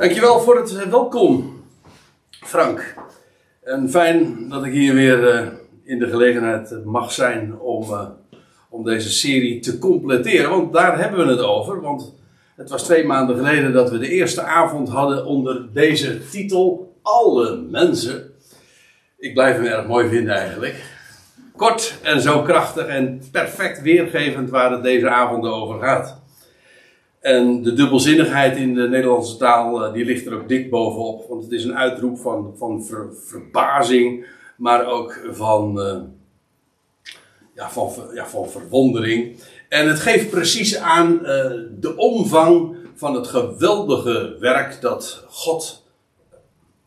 Dankjewel voor het eh, welkom, Frank. En fijn dat ik hier weer eh, in de gelegenheid mag zijn om, eh, om deze serie te completeren. Want daar hebben we het over. Want het was twee maanden geleden dat we de eerste avond hadden onder deze titel: Alle mensen. Ik blijf hem erg mooi vinden eigenlijk. Kort en zo krachtig en perfect weergevend waar het deze avond over gaat. En de dubbelzinnigheid in de Nederlandse taal, eh, die ligt er ook dik bovenop. Want het is een uitroep van, van ver- verbazing, maar ook van, eh, ja, van, ja, van verwondering. En het geeft precies aan eh, de omvang van het geweldige werk dat God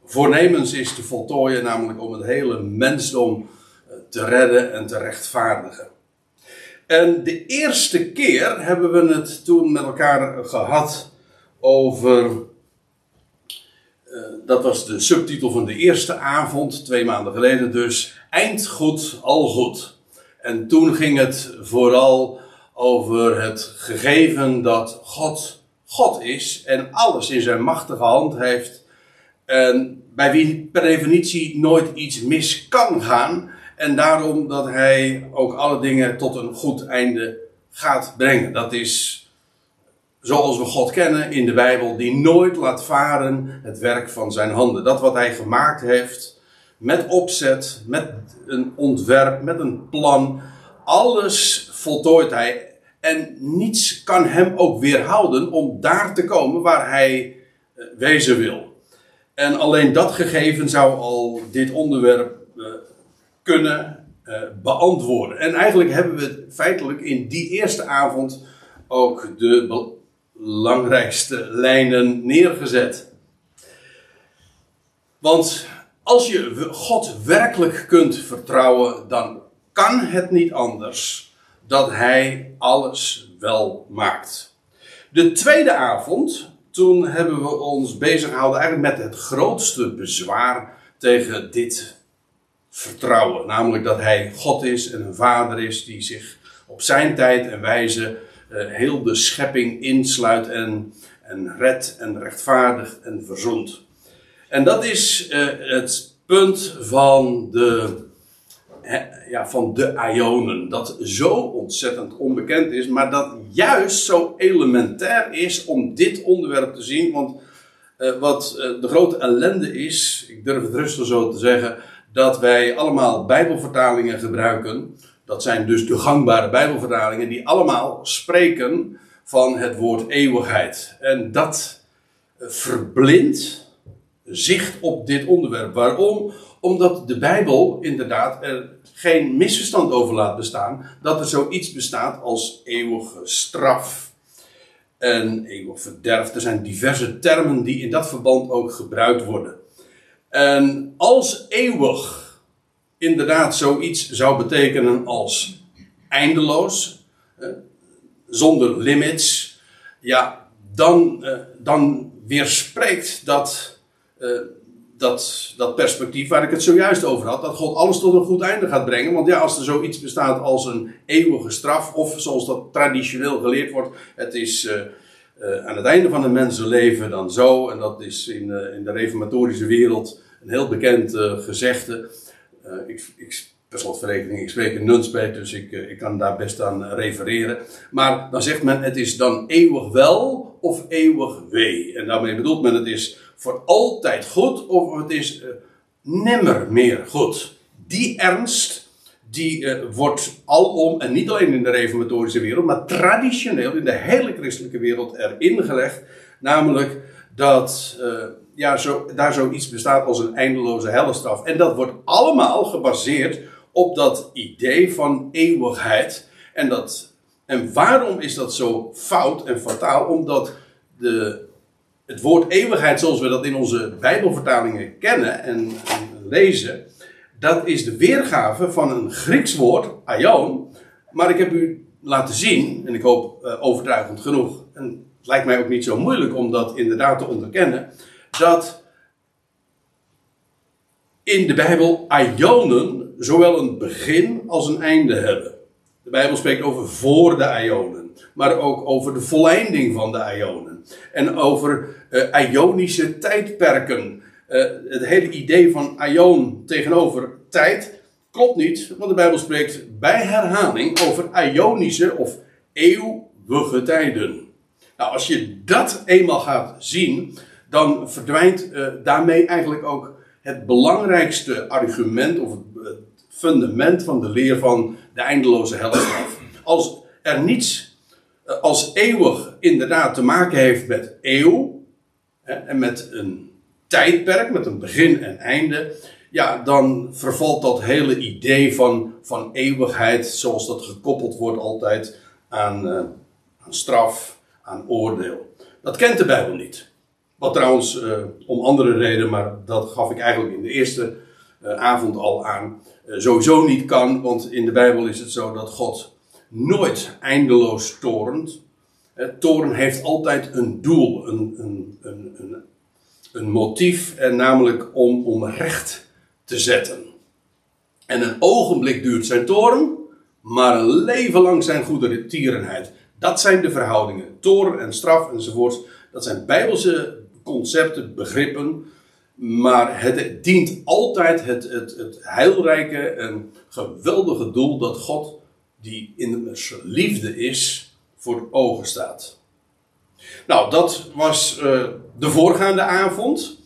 voornemens is te voltooien, namelijk om het hele mensdom te redden en te rechtvaardigen. En de eerste keer hebben we het toen met elkaar gehad over. eh, dat was de subtitel van de eerste avond, twee maanden geleden dus. Eind goed, al goed. En toen ging het vooral over het gegeven dat God God is en alles in zijn machtige hand heeft. En bij wie per definitie nooit iets mis kan gaan. En daarom dat hij ook alle dingen tot een goed einde gaat brengen. Dat is zoals we God kennen in de Bijbel, die nooit laat varen het werk van zijn handen. Dat wat hij gemaakt heeft, met opzet, met een ontwerp, met een plan, alles voltooit hij. En niets kan hem ook weerhouden om daar te komen waar hij eh, wezen wil. En alleen dat gegeven zou al dit onderwerp kunnen eh, beantwoorden. En eigenlijk hebben we feitelijk in die eerste avond ook de belangrijkste lijnen neergezet. Want als je God werkelijk kunt vertrouwen, dan kan het niet anders dat Hij alles wel maakt. De tweede avond, toen hebben we ons bezig gehouden eigenlijk met het grootste bezwaar tegen dit vertrouwen. Namelijk dat Hij God is en een Vader is die zich op zijn tijd en wijze eh, heel de schepping insluit en, en redt en rechtvaardigt en verzoent. En dat is eh, het punt van de, hè, ja, van de Ionen. Dat zo ontzettend onbekend is, maar dat juist zo elementair is om dit onderwerp te zien. Want eh, wat de grote ellende is, ik durf het rustig zo te zeggen, dat wij allemaal Bijbelvertalingen gebruiken. Dat zijn dus de gangbare Bijbelvertalingen, die allemaal spreken van het woord eeuwigheid. En dat eh, verblindt zicht op dit onderwerp. Waarom? Omdat de Bijbel inderdaad er geen misverstand over laat bestaan dat er zoiets bestaat als eeuwige straf en eeuwig verderf. Er zijn diverse termen die in dat verband ook gebruikt worden. En als eeuwig inderdaad zoiets zou betekenen als eindeloos, eh, zonder limits, ja, dan, eh, dan weerspreekt dat, eh, dat, dat perspectief waar ik het zojuist over had, dat God alles tot een goed einde gaat brengen. Want ja, als er zoiets bestaat als een eeuwige straf, of zoals dat traditioneel geleerd wordt, het is eh, aan het einde van een mensenleven dan zo, en dat is in, eh, in de reformatorische wereld een heel bekend eh, gezegde. Ik, ik, per ik spreek in Nunspeet, dus ik, ik kan daar best aan refereren. Maar dan zegt men, het is dan eeuwig wel of eeuwig wee. En daarmee bedoelt men, het is voor altijd goed of het is nimmer meer goed. Die ernst, die eh, wordt alom, en niet alleen in de reformatorische wereld, maar traditioneel in de hele christelijke wereld erin gelegd. Namelijk dat eh, ja, zo, daar zoiets bestaat als een eindeloze hellestraf. En dat wordt allemaal gebaseerd op dat idee van eeuwigheid. En, dat, en waarom is dat zo fout en fataal? Omdat de, het woord eeuwigheid, zoals we dat in onze Bijbelvertalingen kennen en, en lezen, dat is de weergave van een Grieks woord, aion. Maar ik heb u laten zien, en ik hoop eh, overtuigend genoeg, en het lijkt mij ook niet zo moeilijk om dat inderdaad te onderkennen, dat in de Bijbel aionen zowel een begin als een einde hebben. De Bijbel spreekt over voor de Ionen, maar ook over de volleinding van de Ionen. En over uh, Ionische tijdperken. Uh, het hele idee van Ion tegenover tijd klopt niet, want de Bijbel spreekt bij herhaling over Ionische of eeuwige tijden. Nou, als je dat eenmaal gaat zien, dan verdwijnt uh, daarmee eigenlijk ook het belangrijkste argument of het fundament van de leer van de eindeloze helstraf. Als er niets uh, als eeuwig inderdaad te maken heeft met eeuw hè, en met een tijdperk, met een begin en einde, ja, dan vervalt dat hele idee van, van eeuwigheid, zoals dat gekoppeld wordt altijd aan, uh, aan straf, aan oordeel. Dat kent de Bijbel niet. Wat trouwens uh, om andere reden, maar dat gaf ik eigenlijk in de eerste uh, avond al aan, sowieso niet kan. Want in de Bijbel is het zo dat God nooit eindeloos torent. toren heeft altijd een doel, een, een, een, een, een motief, en namelijk om, om recht te zetten. En een ogenblik duurt zijn toren, maar een leven lang zijn goede tierenheid. Dat zijn de verhoudingen. Toren en straf enzovoorts. Dat zijn bijbelse concepten, begrippen. Maar het dient altijd het, het, het heilrijke en geweldige doel dat God, die in liefde is, voor ogen staat. Nou, dat was uh, de voorgaande avond.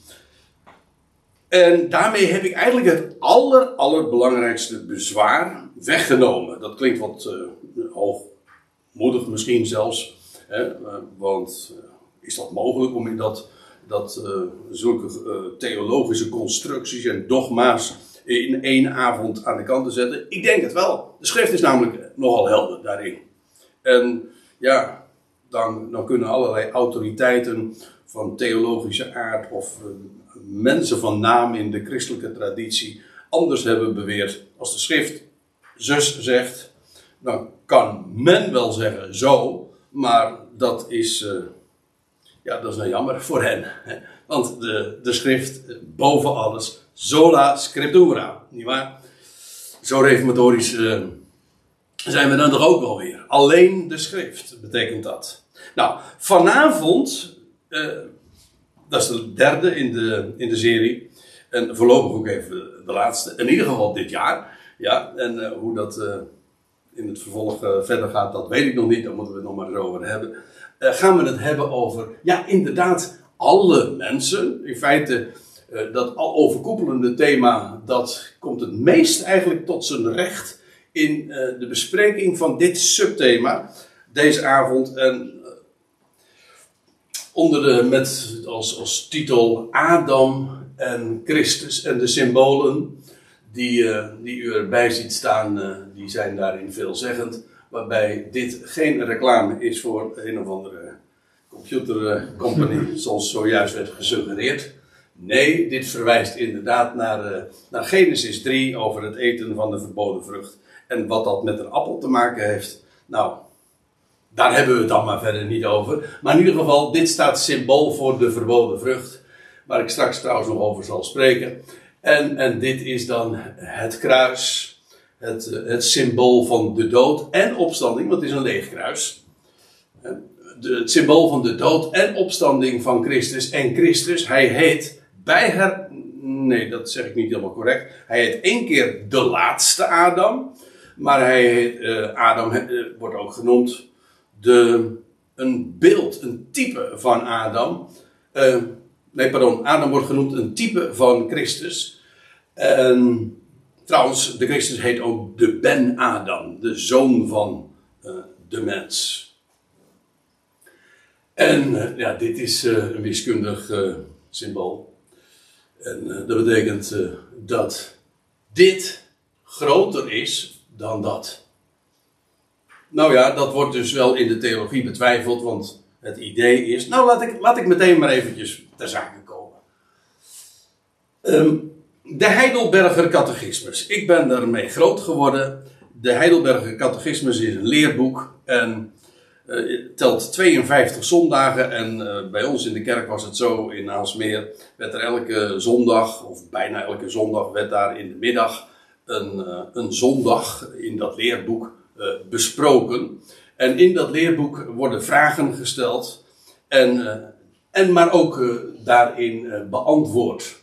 En daarmee heb ik eigenlijk het aller, allerbelangrijkste bezwaar weggenomen. Dat klinkt wat uh, hoogmoedig misschien zelfs. Hè, uh, want is dat mogelijk om in dat dat zulke theologische constructies en dogma's in één avond aan de kant te zetten? Ik denk het wel. De schrift is namelijk nogal helder daarin. En ja, dan, kunnen allerlei autoriteiten van theologische aard of uh, mensen van naam in de christelijke traditie anders hebben beweerd. Als de schrift zus zegt, dan kan men wel zeggen zo, maar dat is ja, dat is nou jammer voor hen. Want de, de schrift, boven alles, sola scriptura. Niet waar? Zo reformatorisch zijn we dan toch ook wel weer. Alleen de schrift betekent dat. Nou, vanavond, uh, dat is de derde in de, in de serie. En voorlopig ook even de laatste. In ieder geval dit jaar. Ja, en uh, hoe dat in het vervolg verder gaat, dat weet ik nog niet. Daar moeten we het nog maar eens over hebben gaan we het hebben over, ja, inderdaad, alle mensen. In feite, dat al overkoepelende thema, dat komt het meest eigenlijk tot zijn recht in uh, de bespreking van dit subthema deze avond. En onder de, met als, als titel Adam en Christus en de symbolen die, die u erbij ziet staan, die zijn daarin veelzeggend waarbij dit geen reclame is voor een of andere computercompany, zoals zojuist werd gesuggereerd. Nee, dit verwijst inderdaad naar, uh, naar Genesis 3 over het eten van de verboden vrucht. En wat dat met een appel te maken heeft, nou, daar hebben we het dan maar verder niet over. Maar in ieder geval, dit staat symbool voor de verboden vrucht, waar ik straks trouwens nog over zal spreken. En, en dit is dan het kruis het, het symbool van de dood en opstanding, want het is een leeg kruis. Het symbool van de dood en opstanding van Christus. En Christus, hij heet bij her. Nee, dat zeg ik niet helemaal correct. Hij heet één keer de laatste Adam. Maar hij uh, Adam uh, wordt ook genoemd de, een beeld, een type van Adam. Uh, nee, pardon. Adam wordt genoemd een type van Christus. En Trouwens, de Christus heet ook de Ben-Adam, de zoon van de mens. En ja, dit is een wiskundig symbool. En dat betekent dat dit groter is dan dat. Nou ja, dat wordt dus wel in de theologie betwijfeld, want het idee is. Nou, laat ik, laat ik meteen maar eventjes ter zake komen. Um, de Heidelberger Catechismus. Ik ben daarmee groot geworden. De Heidelberger Catechismus is een leerboek en uh, telt 52 zondagen. En uh, bij ons in de kerk was het zo, in Aalsmeer, werd er elke zondag, of bijna elke zondag, werd daar in de middag een, uh, een zondag in dat leerboek besproken. En in dat leerboek worden vragen gesteld. En, en maar ook daarin beantwoord.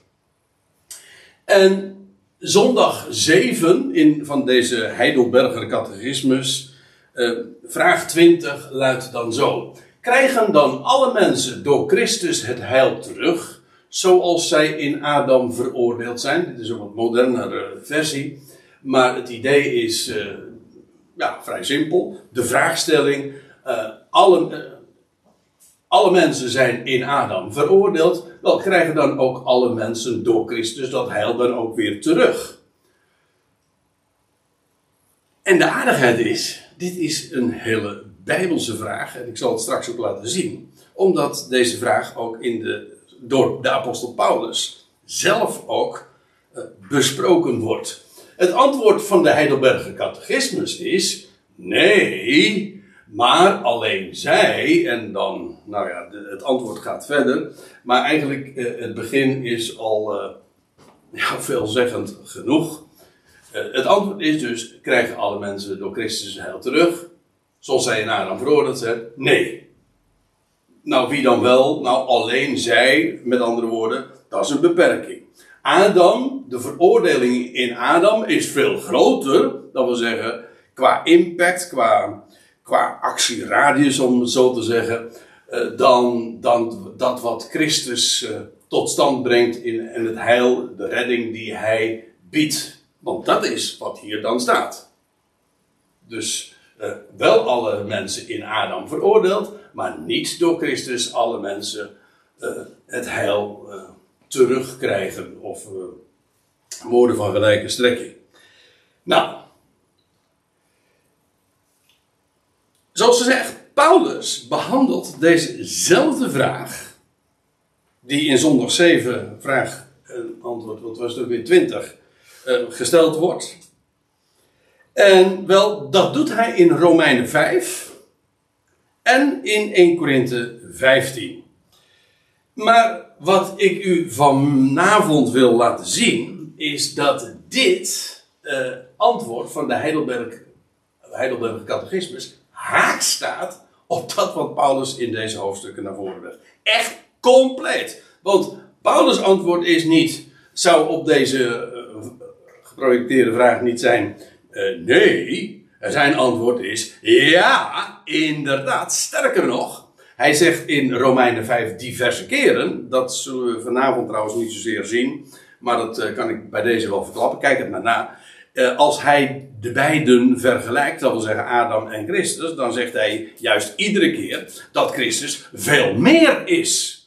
En zondag 7 in, van deze Heidelberger catechismus, vraag 20 luidt dan zo. Krijgen dan alle mensen door Christus het heil terug, zoals zij in Adam veroordeeld zijn? Dit is een wat modernere versie, maar het idee is uh, ja, vrij simpel. De vraagstelling: uh, alle, uh, alle mensen zijn in Adam veroordeeld, wel krijgen dan ook alle mensen door Christus dat heil dan ook weer terug? En de aardigheid is, dit is een hele bijbelse vraag. En ik zal het straks ook laten zien. Omdat deze vraag ook in de, door de apostel Paulus zelf ook uh, besproken wordt. Het antwoord van de Heidelberger catechismus is: nee, maar alleen zij. En dan, nou ja, het antwoord gaat verder. Maar eigenlijk, uh, het begin is al uh, ja, veelzeggend genoeg. het antwoord is dus: krijgen alle mensen door Christus heil terug? Zoals zij in Adam veroordeeld? Nee. Nou, wie dan wel? Nou, alleen zij, met andere woorden, dat is een beperking. Adam, de veroordeling in Adam is veel groter, dat wil zeggen, qua impact, qua, qua actieradius, om het zo te zeggen, eh, dan, dan dat wat Christus eh, tot stand brengt in, in het heil, de redding die hij biedt. Want dat is wat hier dan staat. Dus uh, wel alle mensen in Adam veroordeeld, maar niet door Christus alle mensen uh, het heil uh, terugkrijgen of woorden van gelijke strekking. Nou, zoals ze zegt, Paulus behandelt dezezelfde vraag, die in zondag 7, vraag en antwoord, wat was ook weer 20, gesteld wordt. En wel, dat doet hij in Romeinen 5 en in 1 Korinthe 15. Maar wat ik u vanavond wil laten zien, is dat dit uh, antwoord van de Heidelberg, Catechismus haak staat op dat wat Paulus in deze hoofdstukken naar voren legt. Echt compleet. Want Paulus' antwoord is niet, zou op deze uh, geprojecteerde vraag niet zijn, uh, nee, zijn antwoord is ja, inderdaad. Sterker nog, hij zegt in Romeinen 5 diverse keren, dat zullen we vanavond trouwens niet zozeer zien, maar dat uh, kan ik bij deze wel verklappen. Kijk het maar na. Uh, als hij de beiden vergelijkt, dat wil zeggen Adam en Christus, dan zegt hij juist iedere keer dat Christus veel meer is.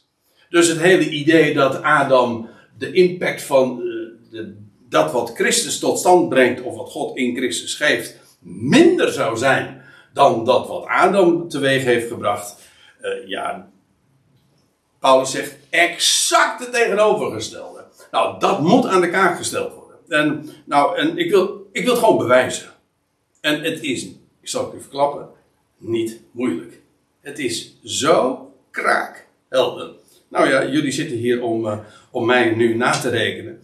Dus het hele idee dat Adam de impact van de dat wat Christus tot stand brengt, of wat God in Christus geeft, minder zou zijn dan dat wat Adam teweeg heeft gebracht. Uh, ja, Paulus zegt exact het tegenovergestelde. Nou, dat moet aan de kaak gesteld worden. En, nou, en ik, wil, ik wil het gewoon bewijzen. En het is, ik zal het u verklappen, niet moeilijk. Het is zo kraakhelder. Nou ja, jullie zitten hier om, uh, om mij nu na te rekenen.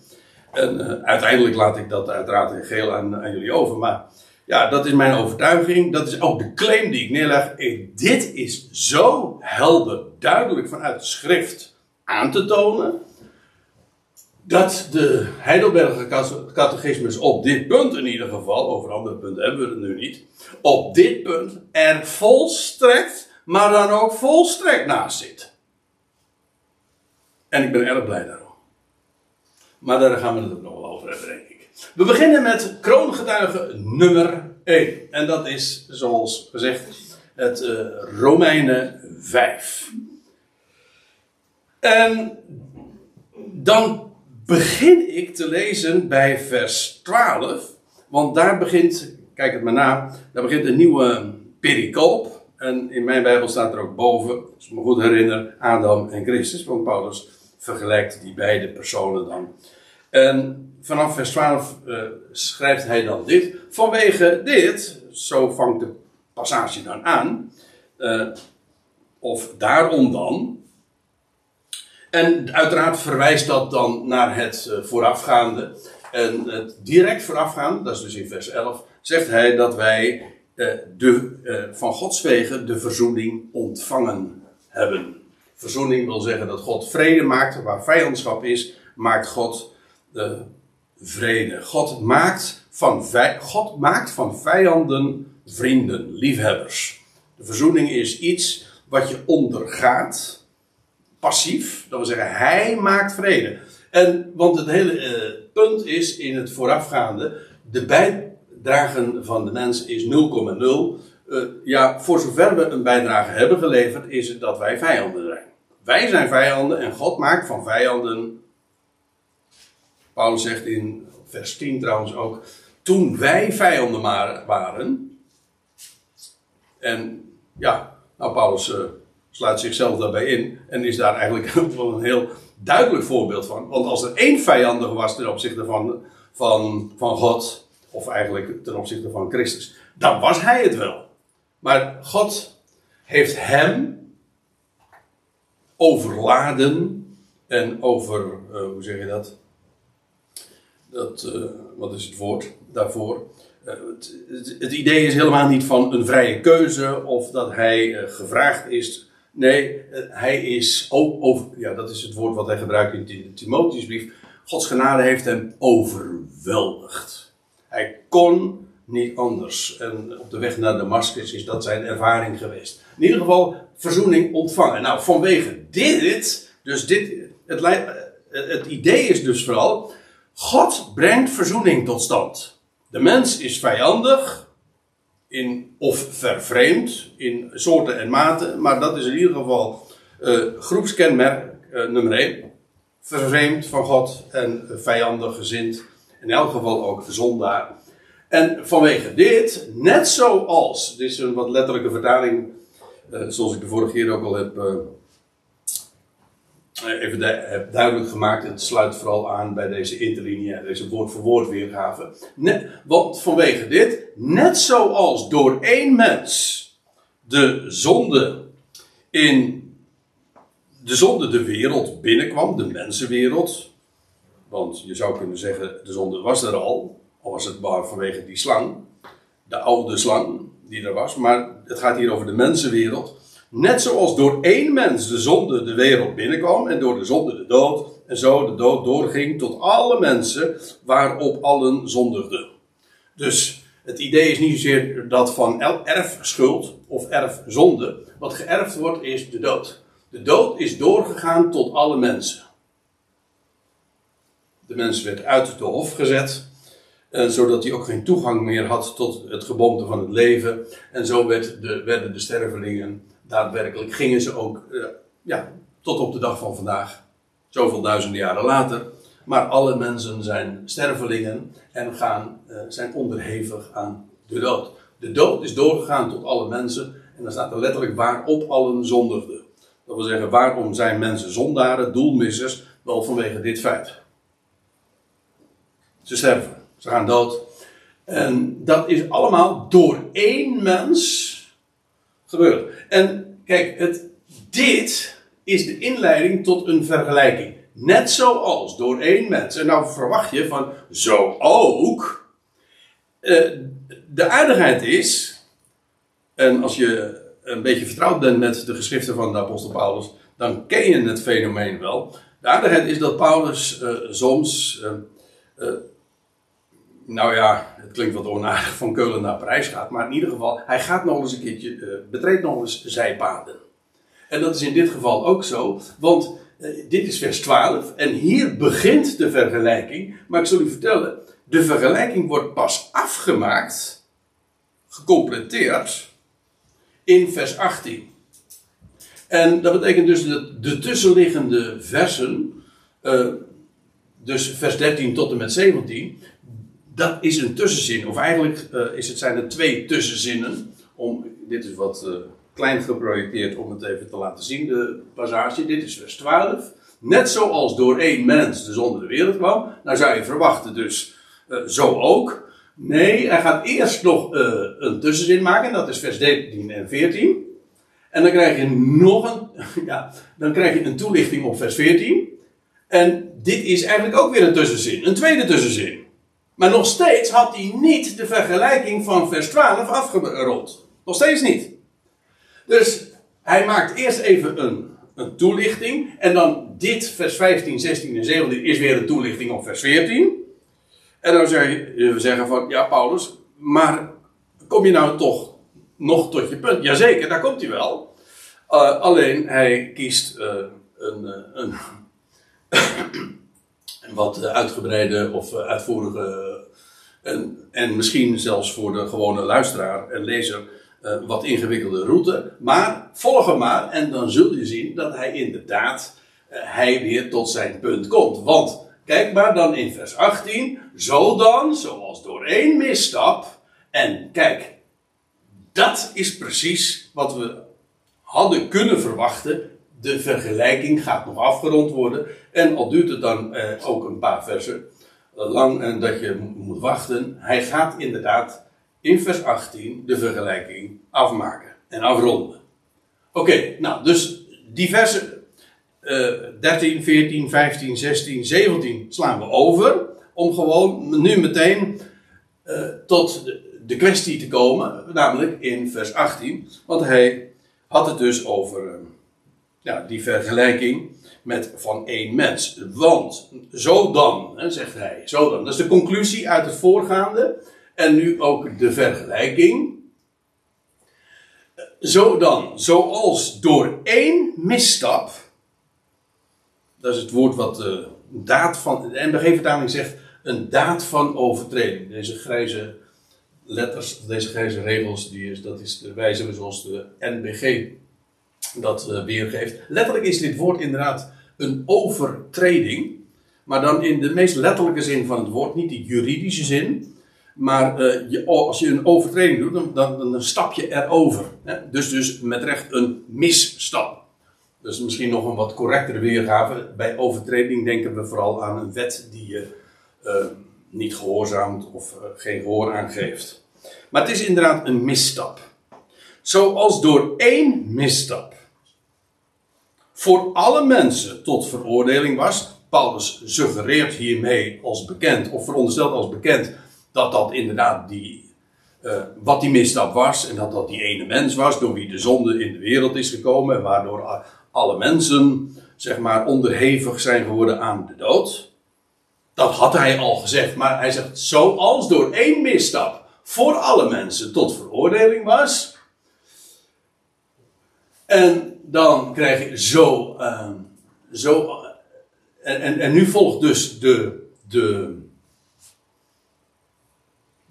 En uh, uiteindelijk laat ik dat uiteraard in geel aan, aan, jullie over. Maar ja, dat is mijn overtuiging. Dat is ook de claim die ik neerleg. dit is zo helder, duidelijk vanuit de schrift aan te tonen. Dat de Heidelberger catechismus op dit punt in ieder geval, over andere punten hebben we het nu niet, op dit punt er volstrekt, maar dan ook volstrekt naast zit. En ik ben erg blij daarom. Maar daar gaan we het ook nog wel over hebben, denk ik. We beginnen met kroongetuige nummer 1. En dat is, zoals gezegd, het uh, Romeinen 5. En dan begin ik te lezen bij vers 12. Want daar begint, kijk het maar na, daar begint een nieuwe pericoop. En in mijn Bijbel staat er ook boven, als ik me goed herinner, Adam en Christus. Want Paulus vergelijkt die beide personen dan. En vanaf vers 12 uh, eh, schrijft hij dan dit. Vanwege dit, zo vangt de passage dan aan, uh, of daarom dan. En uiteraard verwijst dat dan naar het uh, voorafgaande. En het direct voorafgaande, dat is dus in vers 11, zegt hij dat wij eh, de, eh, van Gods wegen de verzoening ontvangen hebben. Verzoening wil zeggen dat God vrede maakt. Waar vijandschap is, maakt God uh, vrede. God maakt, van God maakt van vijanden vrienden, liefhebbers. De verzoening is iets wat je ondergaat, passief. Dat wil zeggen, hij maakt vrede. En, want het hele uh, punt is in het voorafgaande, de bijdragen van de mens is 0,0. Eh, ja, voor zover we een bijdrage hebben geleverd, is het dat wij vijanden zijn. Wij zijn vijanden en God maakt van vijanden. Paulus zegt in vers 10 trouwens ook. Toen wij vijanden waren. En ja, nou, Paulus uh, sluit zichzelf daarbij in. En is daar eigenlijk een heel duidelijk voorbeeld van. Want als er één vijandige was ten opzichte van, van, van God. Of eigenlijk ten opzichte van Christus. Dan was hij het wel. Maar God heeft hem overladen en over, uh, hoe zeg je dat? dat uh, wat is het woord daarvoor? Uh, het, het, idee is helemaal niet van een vrije keuze of dat hij gevraagd is. Nee, hij is over, ja, dat is het woord wat hij gebruikt in de Timotheusbrief. Gods genade heeft hem overweldigd. Hij kon niet anders. En op de weg naar Damascus is dat zijn ervaring geweest. In ieder geval verzoening ontvangen. Nou, vanwege dit, dus dit, het, het idee is dus vooral, God brengt verzoening tot stand. De mens is vijandig, in, of vervreemd, in soorten en maten, maar dat is in ieder geval uh, groepskenmerk uh, nummer 1. Vervreemd van God en vijandig gezind, in elk geval ook zondaar. En vanwege dit, net zoals, dit is een wat letterlijke vertaling, uh, zoals ik de vorige keer ook al heb eh, even heb duidelijk gemaakt, het sluit vooral aan bij deze interlineaire, deze woord voor woord weergave. Net, want vanwege dit, net zoals door één mens de zonde in de zonde de wereld binnenkwam, de mensenwereld. Want je zou kunnen zeggen, de zonde was er al, al was het maar vanwege die slang, de oude slang die er was. Maar het gaat hier over de mensenwereld. Net zoals door één mens de zonde de wereld binnenkwam en door de zonde de dood, en zo de dood doorging tot alle mensen waarop allen zondigden. Dus het idee is niet zozeer dat van erfschuld of erfzonde. Wat geërfd wordt is de dood. De dood is doorgegaan tot alle mensen. De mens werd uit de hof gezet, eh, zodat hij ook geen toegang meer had tot het geboomte van het leven. En zo werd de, werden de stervelingen daadwerkelijk gingen ze ook uh, ja, tot op de dag van vandaag, zoveel duizenden jaren later. Maar alle mensen zijn stervelingen en gaan, uh, zijn onderhevig aan de dood. De dood is doorgegaan tot alle mensen en dan staat er letterlijk waarop allen zondigden. Dat wil zeggen, waarom zijn mensen zondaren, doelmissers? Wel vanwege dit feit. Ze sterven, ze gaan dood. En dat is allemaal door één mens gebeurd. En kijk, het, dit is de inleiding tot een vergelijking. Net zoals door één mens. En nou verwacht je van zo ook. Uh, de aardigheid is, en als je een beetje vertrouwd bent met de geschriften van de apostel Paulus, dan ken je het fenomeen wel. De aardigheid is dat Paulus uh, soms uh, nou ja, het klinkt wat onaardig, van Keulen naar Parijs gaat. Maar in ieder geval, hij gaat nog eens een keertje, uh, betreedt nog eens zijpaden. En dat is in dit geval ook zo, want uh, dit is vers 12. En hier begint de vergelijking. Maar ik zal u vertellen, de vergelijking wordt pas afgemaakt, gecompleteerd, in vers 18. En dat betekent dus dat de tussenliggende versen, uh, dus vers 13 tot en met 17, dat is een tussenzin. Of eigenlijk uh, is het, zijn er twee tussenzinnen. Om, dit is wat uh, klein geprojecteerd om het even te laten zien, de passage. Dit is vers 12. Net zoals door één mens de zonde de wereld kwam. Nou zou je verwachten dus uh, zo ook. Nee, hij gaat eerst nog een tussenzin maken. Dat is vers 13 en 14. En dan krijg je nog een, ja, dan krijg je een toelichting op vers 14. En dit is eigenlijk ook weer een tussenzin. Een tweede tussenzin. Maar nog steeds had hij niet de vergelijking van vers 12 afgerond. Nog steeds niet. Dus hij maakt eerst even een, een toelichting. En dan dit, vers 15, 16 en 17, is weer een toelichting op vers 14. En dan zou je zeggen van, ja Paulus, maar kom je nou toch nog tot je punt? Jazeker, daar komt hij wel. Uh, alleen hij kiest uh, een, een, een wat uitgebreide of uitvoerige en, en misschien zelfs voor de gewone luisteraar en lezer wat ingewikkelde route. Maar volg hem maar en dan zul je zien dat hij inderdaad hij weer tot zijn punt komt. Want Kijk maar dan in vers 18. Zo dan, zoals door één misstap. En kijk, dat is precies wat we hadden kunnen verwachten. De vergelijking gaat nog afgerond worden. En al duurt het dan eh, ook een paar versen lang en dat je moet wachten. Hij gaat inderdaad in vers 18 de vergelijking afmaken en afronden. Oké, nou, dus die versen 13, 14, 15, 16, 17 slaan we over. Om gewoon nu meteen uh, tot de, de, kwestie te komen, namelijk in vers 18. Want hij had het dus over uh, ja, die vergelijking met van één mens. Want zo dan, hè, zegt hij, zo dan. Dat is de conclusie uit het voorgaande. En nu ook de vergelijking. Zo dan, zoals door één misstap dat is het woord wat de daad van. De NBG-vertaling zegt een daad van overtreding. Deze grijze letters, deze grijze regels, die is, dat is de wijze zoals de NBG dat uh, weergeeft. Letterlijk is dit woord inderdaad een overtreding. Maar dan in de meest letterlijke zin van het woord, niet de juridische zin. Maar uh, je, als je een overtreding doet, dan, dan, dan stap je erover. Hè? Dus, dus met recht een misstap. Dus misschien nog een wat correctere weergave. Bij overtreding denken we vooral aan een wet die je uh, niet gehoorzaamt of geen gehoor aangeeft. Maar het is inderdaad een misstap. Zoals door één misstap voor alle mensen tot veroordeling was. Paulus suggereert hiermee als bekend, of veronderstelt als bekend, dat dat inderdaad die, uh, wat die misstap was. En dat dat die ene mens was door wie de zonde in de wereld is gekomen. En waardoor alle mensen, zeg maar, onderhevig zijn geworden aan de dood. Dat had hij al gezegd, maar hij zegt, zoals door één misstap voor alle mensen tot veroordeling was. En dan krijg je zo, uh, zo en, en, en nu volgt dus de, de,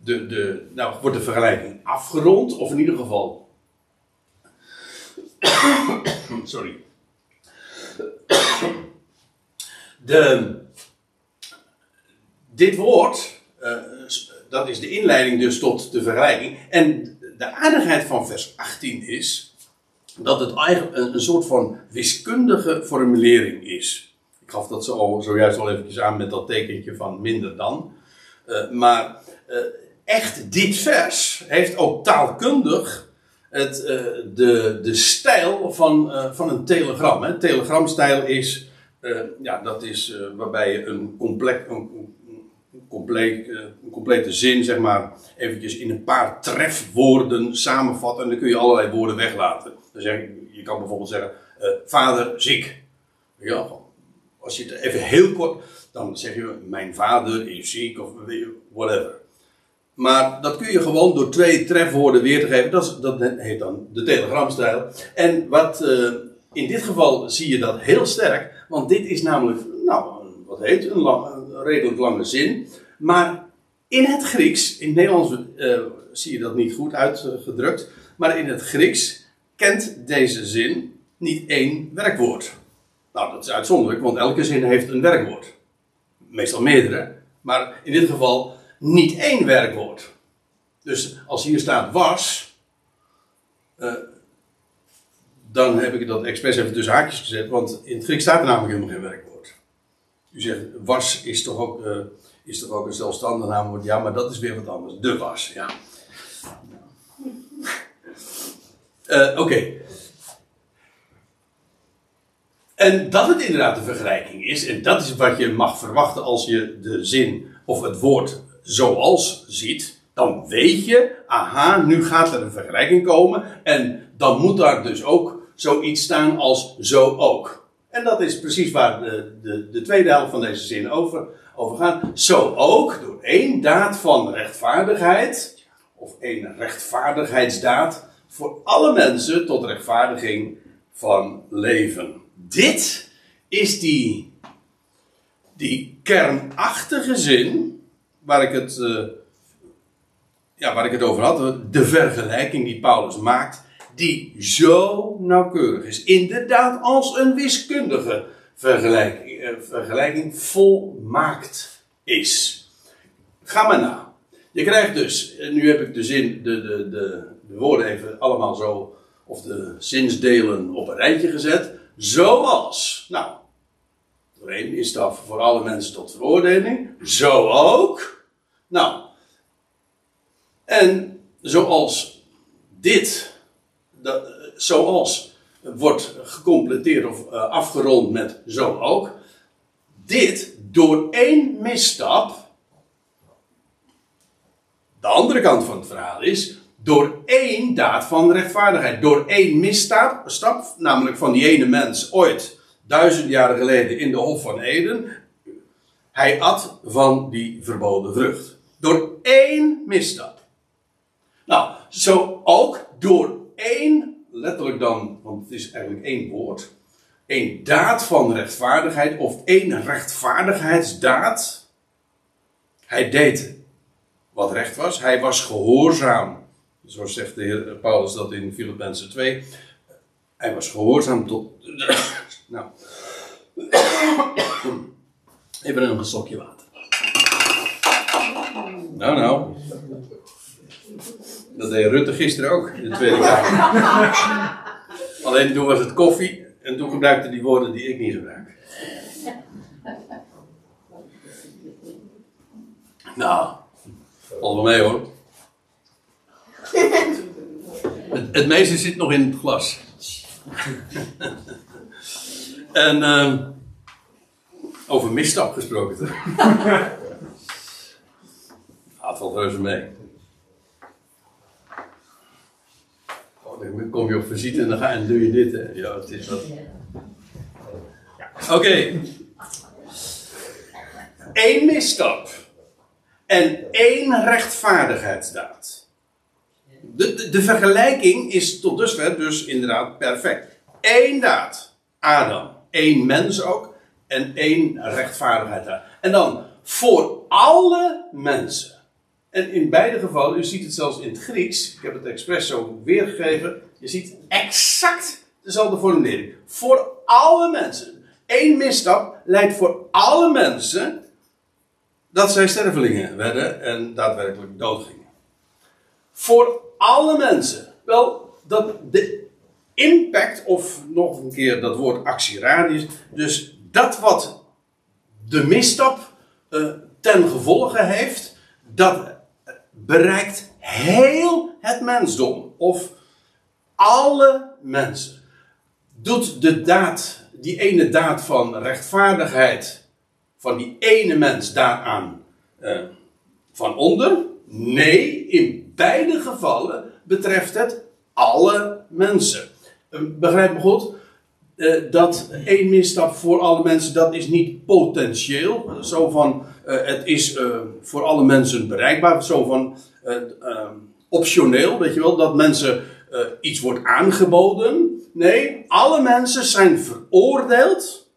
de, de, nou wordt de vergelijking afgerond, of in ieder geval, sorry, de, dit woord, uh, dat is de inleiding dus tot de vergelijking. En de aardigheid van vers 18 is dat het eigenlijk een, soort van wiskundige formulering is. Ik gaf dat zo, zojuist al eventjes aan met dat tekentje van minder dan. Uh, maar uh, echt dit vers heeft ook taalkundig het, uh, de, de stijl van, van een telegram. Hè. Telegramstijl is, ja, dat is waarbij je een, een, een, compleet, een complete zin, zeg maar, eventjes in een paar trefwoorden samenvat. En dan kun je allerlei woorden weglaten. Zeg je, kan bijvoorbeeld zeggen, vader ziek. Ja, als je het even heel kort, dan zeg je, mijn vader is ziek of whatever. Maar dat kun je gewoon door twee trefwoorden weer te geven. Dat, is, dat heet dan de telegramstijl. En wat, uh, in dit geval zie je dat heel sterk. Want dit is namelijk, nou, wat heet, een, redelijk lange zin. Maar in het Grieks, in het Nederlands uh, zie je dat niet goed uitgedrukt. Maar in het Grieks kent deze zin niet één werkwoord. Nou, dat is uitzonderlijk, want elke zin heeft een werkwoord. Meestal meerdere. Maar in dit geval niet één werkwoord. Dus als hier staat was, uh, dan heb ik dat expres even tussen haakjes gezet, want in het Grieks staat er namelijk helemaal geen werkwoord. U zegt, was is toch ook, uh, is toch ook een zelfstandig naamwoord? Ja, maar dat is weer wat anders. De was, ja. Uh, Oké. En dat het inderdaad de vergelijking is, en dat is wat je mag verwachten als je de zin of het woord zoals ziet, dan weet je, aha, nu gaat er een vergelijking komen. En dan moet daar dus ook zoiets staan als zo ook. En dat is precies waar de, de, de tweede helft van deze zin over, over gaat. Zo ook door één daad van rechtvaardigheid, of één rechtvaardigheidsdaad, voor alle mensen tot rechtvaardiging van leven. Dit is die, die kernachtige zin waar ik het, uh, ja, waar ik het over had. De vergelijking die Paulus maakt die zo nauwkeurig is. Inderdaad, als een wiskundige vergelijking, eh, volmaakt is. Ga maar na. Je krijgt dus, nu heb ik de zin, de, de, de, de woorden even allemaal zo, of de zinsdelen op een rijtje gezet. Zoals, nou, door één is dat voor alle mensen tot veroordeling. Zo ook. Nou, en zoals dit dat, zoals wordt gecompleteerd of uh, afgerond met zo ook. Dit door één misstap. De andere kant van het verhaal is. Door één daad van rechtvaardigheid. Door één misstap, stap, namelijk van die ene mens ooit, duizend jaren geleden in de Hof van Eden. Hij at van die verboden vrucht. Door één misstap. Nou, zo ook door één, letterlijk dan, want het is eigenlijk één woord, één daad van rechtvaardigheid of één rechtvaardigheidsdaad. Hij deed wat recht was, hij was gehoorzaam. Zo zegt de heer Paulus dat in Filippenzen 2. Hij was gehoorzaam tot. nou. Even een stokje water. Nou, nou. Dat deed Rutte gisteren ook in de Tweede Kamer. Alleen toen was het koffie en toen gebruikte die woorden die ik niet gebruik. Nou, valt wel mee hoor. Het, het, meeste zit nog in het glas. en uh, over misstap gesproken. Gaat wel reuze mee. dan kom je op visite en dan, ga, en doe je dit. Hè. Ja, het is wat. Oké. Okay. Eén misstap. En één rechtvaardigheidsdaad. De, de, vergelijking is tot dusver dus inderdaad perfect. Eén daad. Adam. Eén mens ook. En één rechtvaardigheidsdaad. En dan voor alle mensen. En in beide gevallen, u ziet het zelfs in het Grieks, ik heb het expres zo weergegeven, je ziet exact dezelfde formulering. Voor alle mensen. Eén misstap leidt voor alle mensen dat zij stervelingen werden en daadwerkelijk doodgingen. Voor alle mensen. Wel, dat de impact, of nog een keer dat woord actieradius, dus dat wat de misstap uh, ten gevolge heeft, dat bereikt heel het mensdom. Of alle mensen. Doet de daad, die ene daad van rechtvaardigheid, van die ene mens daaraan uh, van onder? Nee, in beide gevallen betreft het alle mensen. Uh, begrijp me goed? Uh, dat één misstap voor alle mensen, dat is niet potentieel. Zo van, uh, het is uh, voor alle mensen bereikbaar. Zo van, optioneel, weet je wel. Dat mensen iets wordt aangeboden. Nee, alle mensen zijn veroordeeld.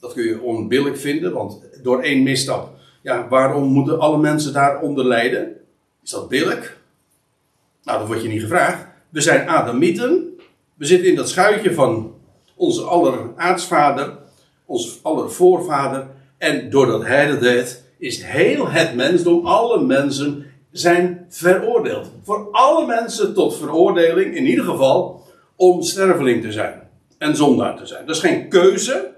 Dat kun je onbillijk vinden, want door één misstap. Ja, waarom moeten alle mensen daaronder lijden? Is dat billig? Nou, dat wordt je niet gevraagd. We zijn Adamieten. We zitten in dat schuitje van onze aller aartsvader, onze aller voorvader. En doordat hij dat deed, is heel het mensdom, alle mensen zijn veroordeeld. Voor alle mensen tot veroordeling, in ieder geval, om sterveling te zijn. En zondaar te zijn. Dat is geen keuze.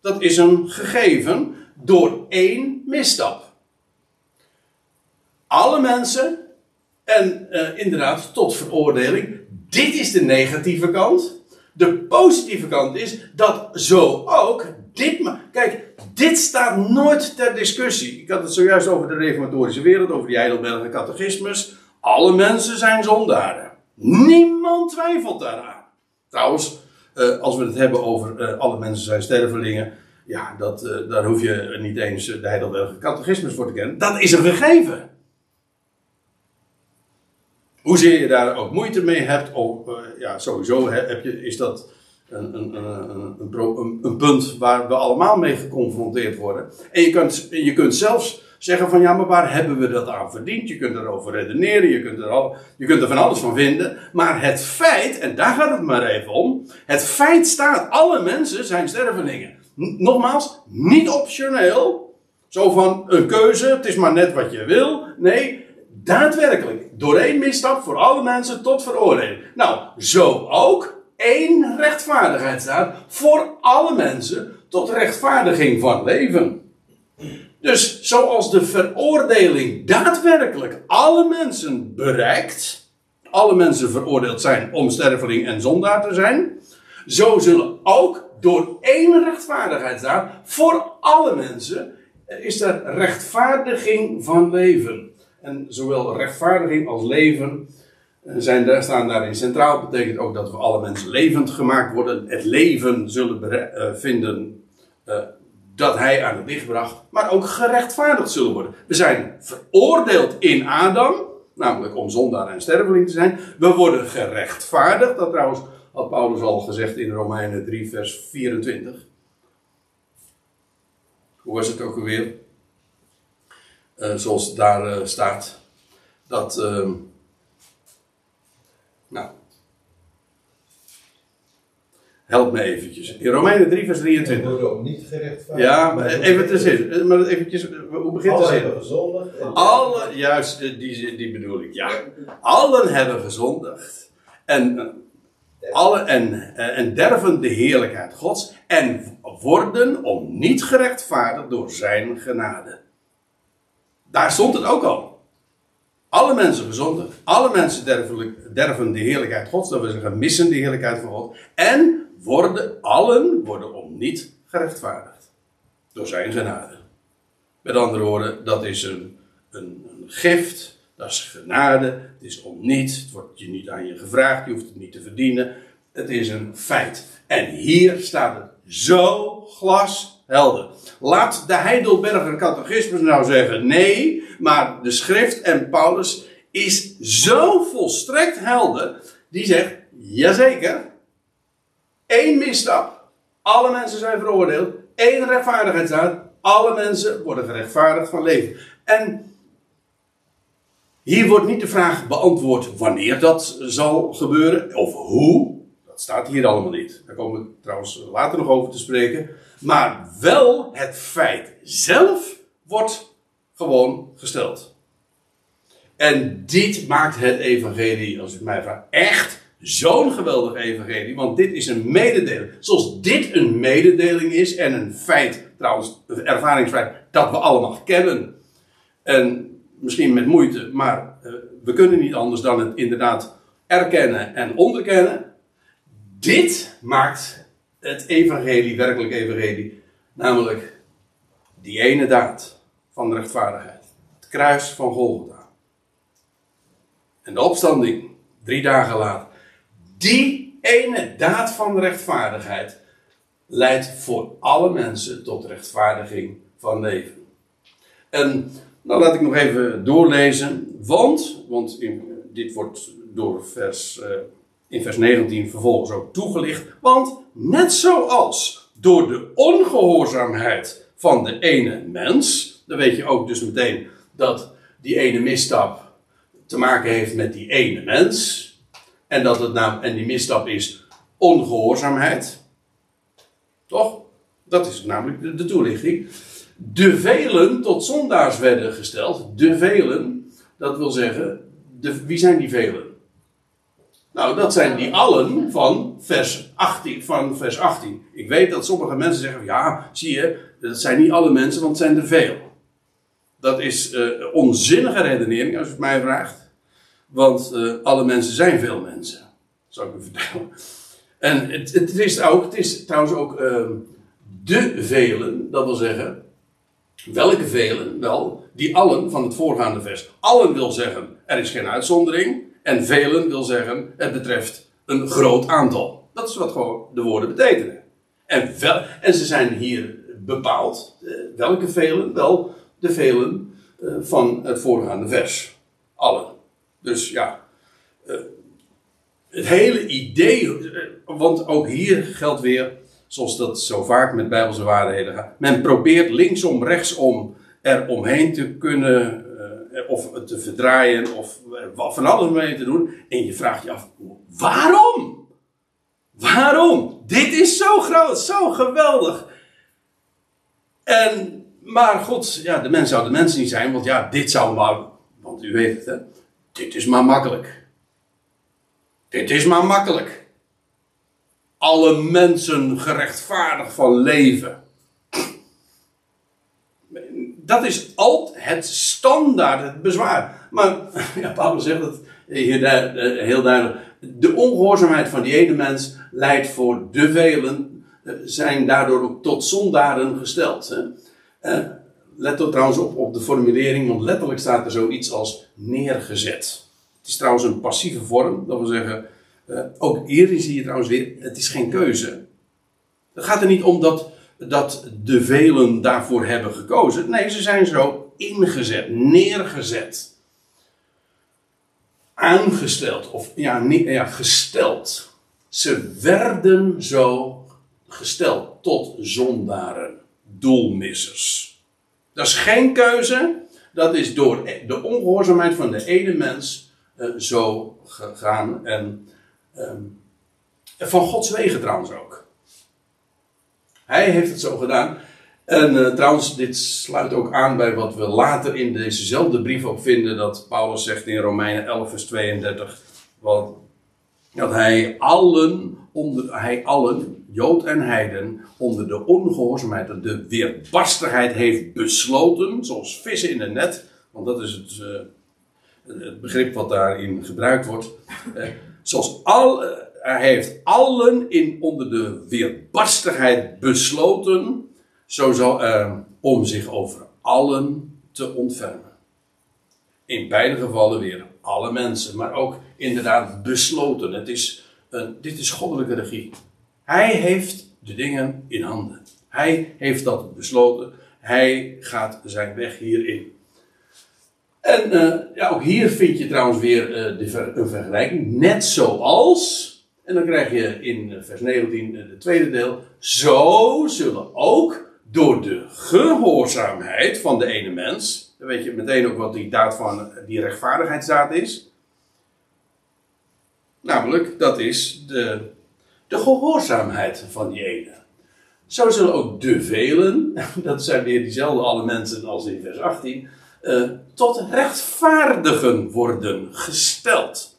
Dat is een gegeven door één misstap. Alle mensen en uh, inderdaad tot veroordeling. Dit is de negatieve kant. De positieve kant is dat zo ook dit, kijk, dit staat nooit ter discussie. Ik had het zojuist over de reformatorische wereld, over die Heidelberger catechismus. Alle mensen zijn zondaren. Niemand twijfelt daaraan. Trouwens, eh, als we het hebben over uh, alle mensen zijn stervelingen, ja, dat, daar hoef je niet eens de Heidelberger catechismus voor te kennen. Dat is een gegeven. Hoezeer je daar ook moeite mee hebt, of, ja, sowieso heb je, is dat een, een, een, een, een punt waar we allemaal mee geconfronteerd worden. En je kunt, je kunt zelfs zeggen van ja, maar waar hebben we dat aan verdiend? Je kunt erover redeneren, je kunt er, al, je kunt er van alles van vinden. Maar het feit, en daar gaat het maar even om. Het feit staat, alle mensen zijn stervelingen. Nogmaals, niet optioneel. Zo van een keuze, het is maar net wat je wil. Nee, daadwerkelijk. Door één misstap voor alle mensen tot veroordeling. Nou, zo ook één rechtvaardigheid staat voor alle mensen tot rechtvaardiging van leven. Dus zoals de veroordeling daadwerkelijk alle mensen bereikt, alle mensen veroordeeld zijn om sterveling en zondaar te zijn, zo zullen ook door één rechtvaardigheid staan voor alle mensen is er rechtvaardiging van leven. En zowel rechtvaardiging als leven zijn daar, staan daarin centraal. Dat betekent ook dat we alle mensen levend gemaakt worden. Het leven zullen uh, vinden uh, dat hij aan het licht bracht. Maar ook gerechtvaardigd zullen worden. We zijn veroordeeld in Adam. Namelijk om zondaar en sterveling te zijn. We worden gerechtvaardigd. Dat trouwens had Paulus al gezegd in Romeinen 3 vers 24. Hoe was het ook alweer? Uh, zoals daar staat. Dat ehm, nou. Help me eventjes. In Romeinen 3 vers 23. We worden ook niet gerechtvaardigd. Ja, maar even te zin. Maar eventjes, hoe begint de Alle zin? hebben gezondigd. en- Alle, juist, eh, die, die bedoel ik, ja. Allen hebben gezondigd. En, eh, alle, en, eh, en derven de heerlijkheid Gods. En worden om niet gerechtvaardigd door zijn genade. Daar stond het ook al. Alle mensen gezondigd. Alle mensen derven, de heerlijkheid Gods. Dat wil zeggen, missen de heerlijkheid van God. En worden, allen worden om niet gerechtvaardigd. Door zijn genade. Met andere woorden, dat is een, een, een gift. Dat is genade. Het is om niet. Het wordt je niet aan je gevraagd. Je hoeft het niet te verdienen. Het is een feit. En hier staat het zo glashelder. Laat de Heidelberger catechismus nou zeggen nee. Maar de schrift en Paulus is zo volstrekt helder. Die zegt, jazeker. Eén misstap. Alle mensen zijn veroordeeld. Eén rechtvaardigheid staat. Alle mensen worden gerechtvaardigd van leven. En hier wordt niet de vraag beantwoord wanneer dat zal gebeuren. Of hoe. Dat staat hier allemaal niet. Daar komen we trouwens later nog over te spreken. Maar wel het feit zelf wordt gewoon gesteld. En dit maakt het evangelie, als u mij vraagt, echt zo'n geweldig evangelie. Want dit is een mededeling. Zoals dit een mededeling is en een feit, trouwens, een ervaringsfeit, dat we allemaal kennen. En misschien met moeite, maar uh, we kunnen niet anders dan het inderdaad erkennen en onderkennen. Dit maakt het evangelie, werkelijk evangelie, namelijk die ene daad van rechtvaardigheid. Het kruis van Golgotha. En de opstanding, drie dagen later. Die ene daad van rechtvaardigheid leidt voor alle mensen tot rechtvaardiging van leven. En nou laat ik nog even doorlezen, want, want dit wordt door vers, uh, in vers 19 vervolgens ook toegelicht, want net zoals door de ongehoorzaamheid van de ene mens, dan weet je ook dus meteen dat die ene misstap te maken heeft met die ene mens. En, dat het naam, en die misstap is ongehoorzaamheid. Toch? Dat is namelijk de, toelichting. De velen tot zondaars werden gesteld. De velen, dat wil zeggen, de, wie zijn die velen? Nou, dat zijn die allen van vers 18. Van vers 18. Ik weet dat sommige mensen zeggen, ja, zie je, dat zijn niet alle mensen, want het zijn er veel. Dat is uh, onzinnige redenering, als u het mij vraagt. Want uh, alle mensen zijn veel mensen. Zal ik u vertellen. En het, het is ook, het is trouwens ook uh, de velen, dat wil zeggen, welke velen? Wel, die allen van het voorgaande vers. Allen wil zeggen, er is geen uitzondering. En velen wil zeggen, het betreft een groot aantal. Dat is wat gewoon de woorden betekenen. En, en ze zijn hier bepaald. Eh, welke velen? Wel, de velen eh, van het voorgaande vers. Allen. Dus ja, eh, het hele idee, want ook hier geldt weer, zoals dat zo vaak met Bijbelse waarheden gaat, men probeert linksom, rechtsom er omheen te kunnen, of het te verdraaien, of eh, wat van alles mee te doen. En je vraagt je af, waarom? Waarom? Dit is zo groot, zo geweldig. En, maar goed, ja, de mens zou de mens niet zijn, want ja, dit zou maar, want u weet het hè, dit is maar makkelijk. Dit is maar makkelijk. Alle mensen gerechtvaardigd van leven. Dat is altijd het standaard, het bezwaar. Maar ja, Paulus zegt het hier eh, heel duidelijk. De ongehoorzaamheid van die ene mens leidt voor de velen, eh, zijn daardoor ook tot zondaren gesteld. Hè? Eh, let er trouwens op, op de formulering, want letterlijk staat er zoiets als neergezet. Het is trouwens een passieve vorm, dat wil zeggen, ook hier zie je trouwens weer, het is geen keuze. Het gaat er niet om dat, dat de velen daarvoor hebben gekozen. Nee, ze zijn zo ingezet, neergezet. Aangesteld, of ja, ja gesteld. Ze werden zo gesteld tot zondaren, doelmissers. Dat is geen keuze, dat is door de ongehoorzaamheid van de ene mens uh, zo gegaan. En um, van Gods wegen trouwens ook. Hij heeft het zo gedaan. En uh, trouwens, dit sluit ook aan bij wat we later in dezezelfde brief ook vinden. Dat Paulus zegt in Romeinen 11, vers 32. Wat, dat hij allen, onder, hij allen, Jood en Heiden, onder de ongehoorzaamheid, de weerbarstigheid heeft besloten. Zoals vissen in een net. Want dat is het, uh, het begrip wat daarin gebruikt wordt. Uh, zoals al, hij heeft allen in, onder de weerbarstigheid besloten, zo zal, uh, om zich over allen te ontfermen. In beide gevallen weer alle mensen, maar ook inderdaad besloten. Het is een, dit is goddelijke regie. Hij heeft de dingen in handen. Hij heeft dat besloten. Hij gaat zijn weg hierin. En uh, ja, ook hier vind je trouwens weer uh, de een vergelijking. Net zoals, en dan krijg je in vers 19 uh, het tweede deel. Zo zullen ook door de gehoorzaamheid van de ene mens. Dan weet je meteen ook wat die daad van die rechtvaardigheidsdaad is. Namelijk, dat is de, de gehoorzaamheid van die ene. Zo zullen ook de velen, dat zijn weer diezelfde alle mensen als in vers 18 uh, tot rechtvaardigen worden gesteld.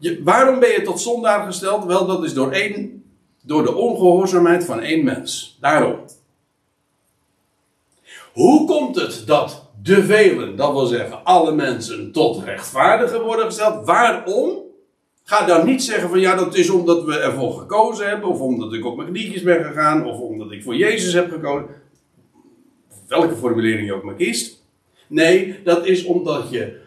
Waarom ben je tot zondaar gesteld? Wel, dat is door, één, door de ongehoorzaamheid van één mens. Daarom. Hoe komt het dat de velen, dat wil zeggen alle mensen, tot rechtvaardigen worden gesteld? Waarom? Ga dan niet zeggen van ja, dat is omdat we ervoor gekozen hebben, of omdat ik op mijn knietjes ben gegaan, of omdat ik voor Jezus heb gekozen. Welke formulering je ook maar kiest. Nee, dat is omdat je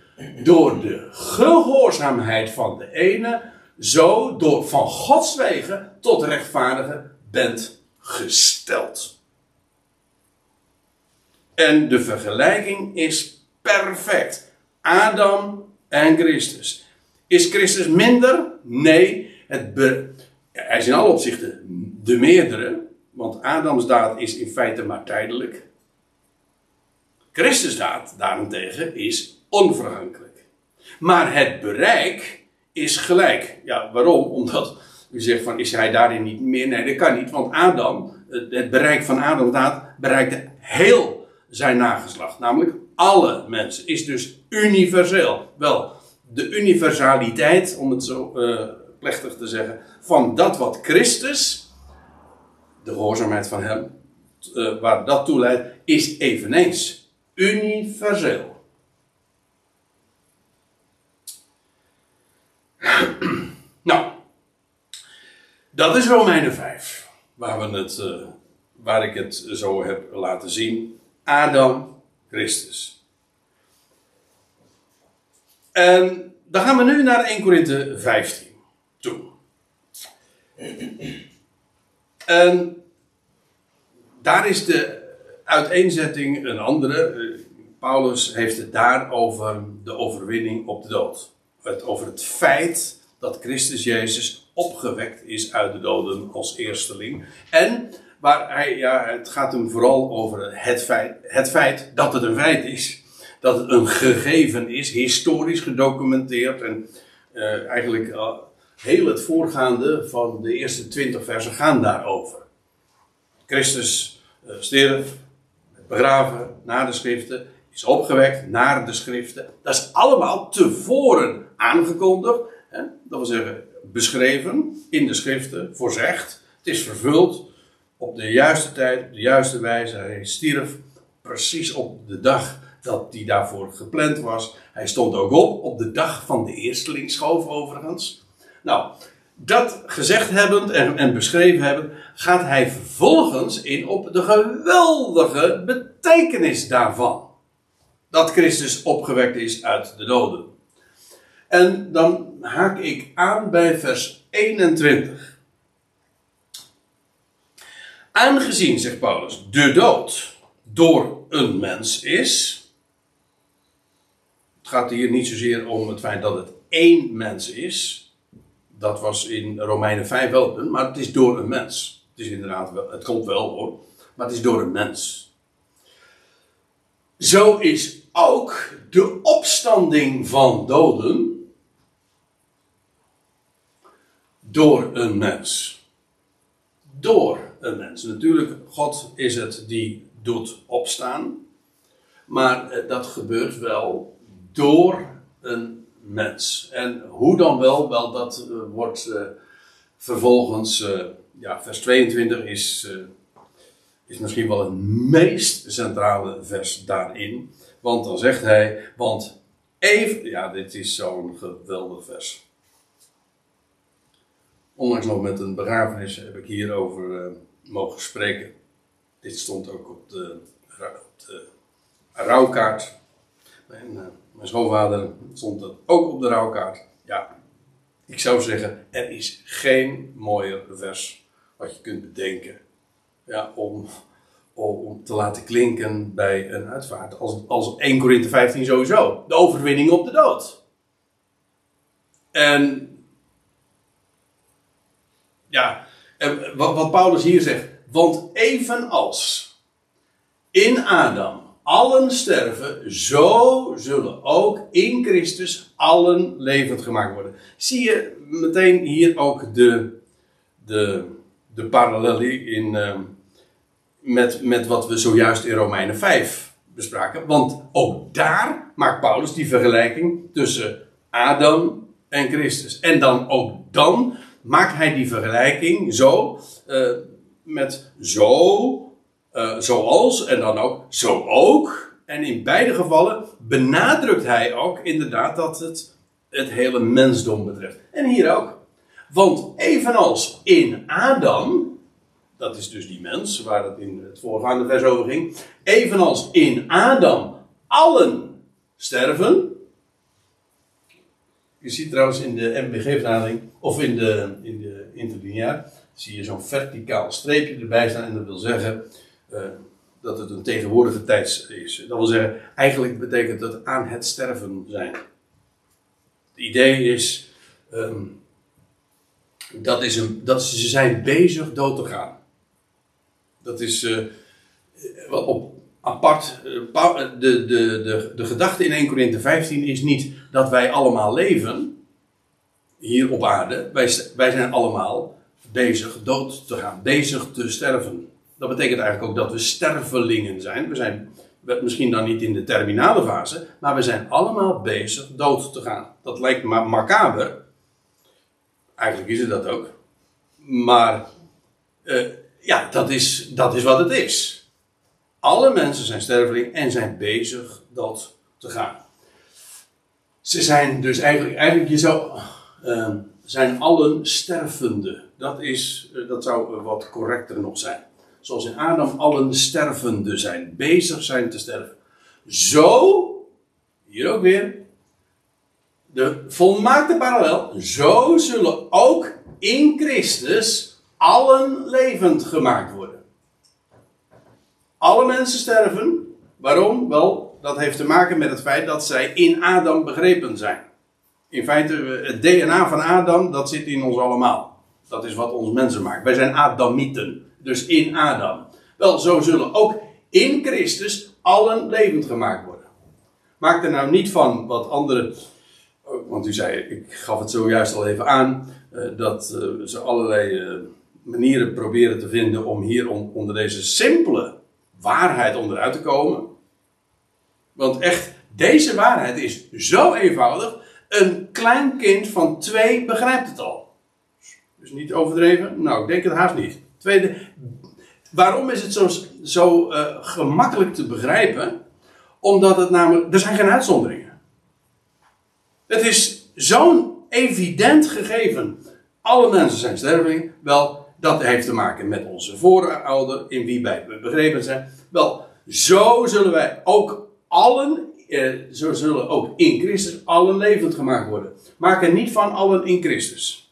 door de gehoorzaamheid van de ene, zo door van Gods wegen tot rechtvaardigen bent gesteld. En de vergelijking is perfect. Adam en Christus. Is Christus minder? Nee. Het hij is in alle opzichten de meerdere. Want Adams daad is in feite maar tijdelijk. Christus daad daarentegen is onvergankelijk. Maar het bereik is gelijk. Ja, waarom? Omdat u zegt van is hij daarin niet meer? Nee, dat kan niet. Want Adam, het bereik van Adam daad bereikte heel zijn nageslacht. Namelijk alle mensen. Is dus universeel. Wel, de universaliteit, om het zo uh, plechtig te zeggen, van dat wat Christus, de gehoorzaamheid van hem, uh, waar dat toe leidt, is eveneens universeel. Nou, dat is Romeinen 5, waar we het, uh, waar ik het zo heb laten zien. Adam, Christus. En dan gaan we nu naar 1 Korinthe 15 toe. En daar is de uiteenzetting een andere. Paulus heeft het daar over de overwinning op de dood. Het, over het feit dat Christus Jezus opgewekt is uit de doden als eersteling. En waar hij, ja, het gaat hem vooral over het feit, het feit dat het een feit is. Dat het een gegeven is, historisch gedocumenteerd. En uh, eigenlijk uh, heel het voorgaande van de eerste twintig versen gaan daarover. Christus uh, begraven naar de schriften, is opgewekt naar de schriften. Dat is allemaal tevoren aangekondigd. Hè? Dat wil zeggen, beschreven in de schriften, voorzegd. Het is vervuld op de juiste tijd, op de juiste wijze. Hij stierf precies op de dag dat die daarvoor gepland was. Hij stond ook op op de dag van de eerstelingsschoof overigens. Nou, dat gezegd hebbend en, en beschreven hebben, gaat hij vervolgens in op de geweldige betekenis daarvan. Dat Christus opgewekt is uit de doden. En dan haak ik aan bij vers 21. Aangezien, zegt Paulus, de dood door een mens is. Het gaat hier niet zozeer om het feit dat het één mens is. Dat was in Romeinen 5 wel het punt, maar het is door een mens. Het is inderdaad wel, het komt wel hoor, maar het is door een mens. Zo is ook de opstanding van doden door een mens. Door een mens. Natuurlijk, God is het die doet opstaan. Maar eh, dat gebeurt wel door een mens. En hoe dan wel? Wel, dat uh, wordt uh, vervolgens, ja, vers 22 is, is misschien wel het meest centrale vers daarin. Want dan zegt hij, want even, ja, dit is zo'n geweldig vers. Onlangs nog met een begrafenis heb ik hierover mogen spreken. Dit stond ook op de, op de rouwkaart. En, mijn schoonvader stond dat ook op de rouwkaart. Ja, ik zou zeggen, er is geen mooier vers wat je kunt bedenken. Ja, om, om te laten klinken bij een uitvaart. Als, als 1 Korinthe 15 sowieso. De overwinning op de dood. En ja, wat, wat Paulus hier zegt. Want evenals in Adam allen sterven, zo zullen ook in Christus allen levend gemaakt worden. Zie je meteen hier ook de, de, de parallel in, uh, met, met wat we zojuist in Romeinen 5 bespraken. Want ook daar maakt Paulus die vergelijking tussen Adam en Christus. En dan ook dan maakt hij die vergelijking zo uh, met zo uh, zoals en dan ook zo ook. En in beide gevallen benadrukt hij ook inderdaad dat het het hele mensdom betreft. En hier ook. Want evenals in Adam, dat is dus die mens waar het in het voorgaande vers over ging, evenals in Adam allen sterven. Je ziet trouwens in de MBG-vertaling, of in de, in de zie je zo'n verticaal streepje erbij staan. En dat wil zeggen, uh, dat het een tegenwoordige tijd is. Dat wil zeggen, eigenlijk betekent dat aan het sterven zijn. Het idee is, um, dat is een, dat ze zijn bezig dood te gaan. Dat is uh, op apart. Uh, de, de, de, de gedachte in 1 Corinthië 15 is niet dat wij allemaal leven hier op aarde. Wij, wij zijn allemaal bezig dood te gaan, bezig te sterven. Dat betekent eigenlijk ook dat we stervelingen zijn. We zijn misschien dan niet in de terminale fase, maar we zijn allemaal bezig dood te gaan. Dat lijkt maar macaber. Eigenlijk is het dat ook. Maar uh, ja, dat is, dat is wat het is. Alle mensen zijn sterveling en zijn bezig dood te gaan. Ze zijn dus eigenlijk, eigenlijk je zou, uh, zijn allen stervende. Dat, is, uh, dat zou wat correcter nog zijn. zoals in Adam allen stervende zijn, bezig zijn te sterven. Zo, hier ook weer, de volmaakte parallel, zo zullen ook in Christus allen levend gemaakt worden. Alle mensen sterven. Waarom? Wel, dat heeft te maken met het feit dat zij in Adam begrepen zijn. In feite, het DNA van Adam, dat zit in ons allemaal. Dat is wat ons mensen maakt. Wij zijn Adamieten. Dus in Adam. Wel, zo zullen ook in Christus allen levend gemaakt worden. Maak er nou niet van wat anderen. Want u zei, ik gaf het zojuist al even aan. Eh, dat eh, ze allerlei eh, manieren proberen te vinden om hier onder deze simpele waarheid onderuit te komen. Want echt, deze waarheid is zo eenvoudig. Een klein kind van twee begrijpt het al. Dus niet overdreven? Nou, ik denk het haast niet. Tweede, waarom is het zo, zo uh, gemakkelijk te begrijpen? Omdat het namelijk, er zijn geen uitzonderingen. Het is zo'n evident gegeven. Alle mensen zijn sterveling. Wel, dat heeft te maken met onze voorouder, in wie wij begrepen zijn. Wel, zo zullen wij ook allen, eh, zo zullen ook in Christus allen levend gemaakt worden. Maak er niet van allen in Christus.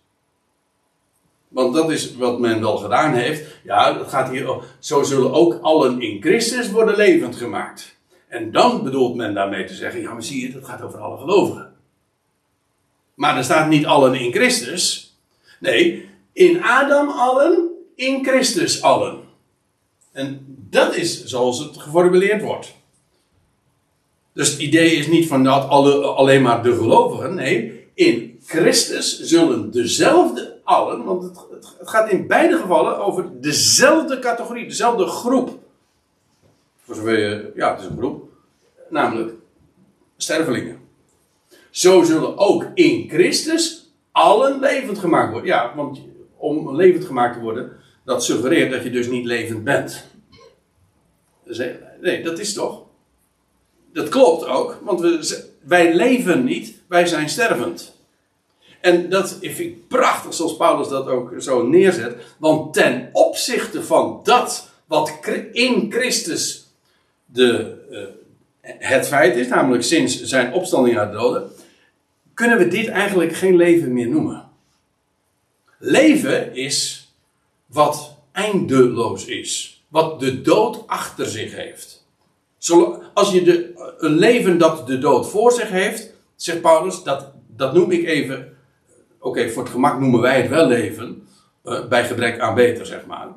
Want dat is wat men wel gedaan heeft. Ja, het gaat hier, zo zullen ook allen in Christus worden levend gemaakt. En dan bedoelt men daarmee te zeggen, ja maar zie je, dat gaat over alle gelovigen. Maar er staat niet allen in Christus. Nee, in Adam allen, in Christus allen. En dat is zoals het geformuleerd wordt. Dus het idee is niet van dat alle, alleen maar de gelovigen. Nee, in Christus zullen dezelfde allen, want het, het, gaat in beide gevallen over dezelfde categorie, dezelfde groep. Voor zover je, ja, het is een groep, namelijk stervelingen. Zo zullen ook in Christus allen levend gemaakt worden. Ja, want om levend gemaakt te worden, dat suggereert dat je dus niet levend bent. Nee, dat is toch? Dat klopt ook, want we, wij leven niet, wij zijn stervend. En dat vind ik prachtig, zoals Paulus dat ook zo neerzet. Want ten opzichte van dat wat in Christus de, uh, het feit is, namelijk sinds zijn opstanding uit de doden, kunnen we dit eigenlijk geen leven meer noemen. Leven is wat eindeloos is. Wat de dood achter zich heeft. Als je de, een leven dat de dood voor zich heeft, zegt Paulus, dat, dat noem ik even. Oké, voor het gemak noemen wij het wel leven. Uh, bij gebrek aan beter, zeg maar.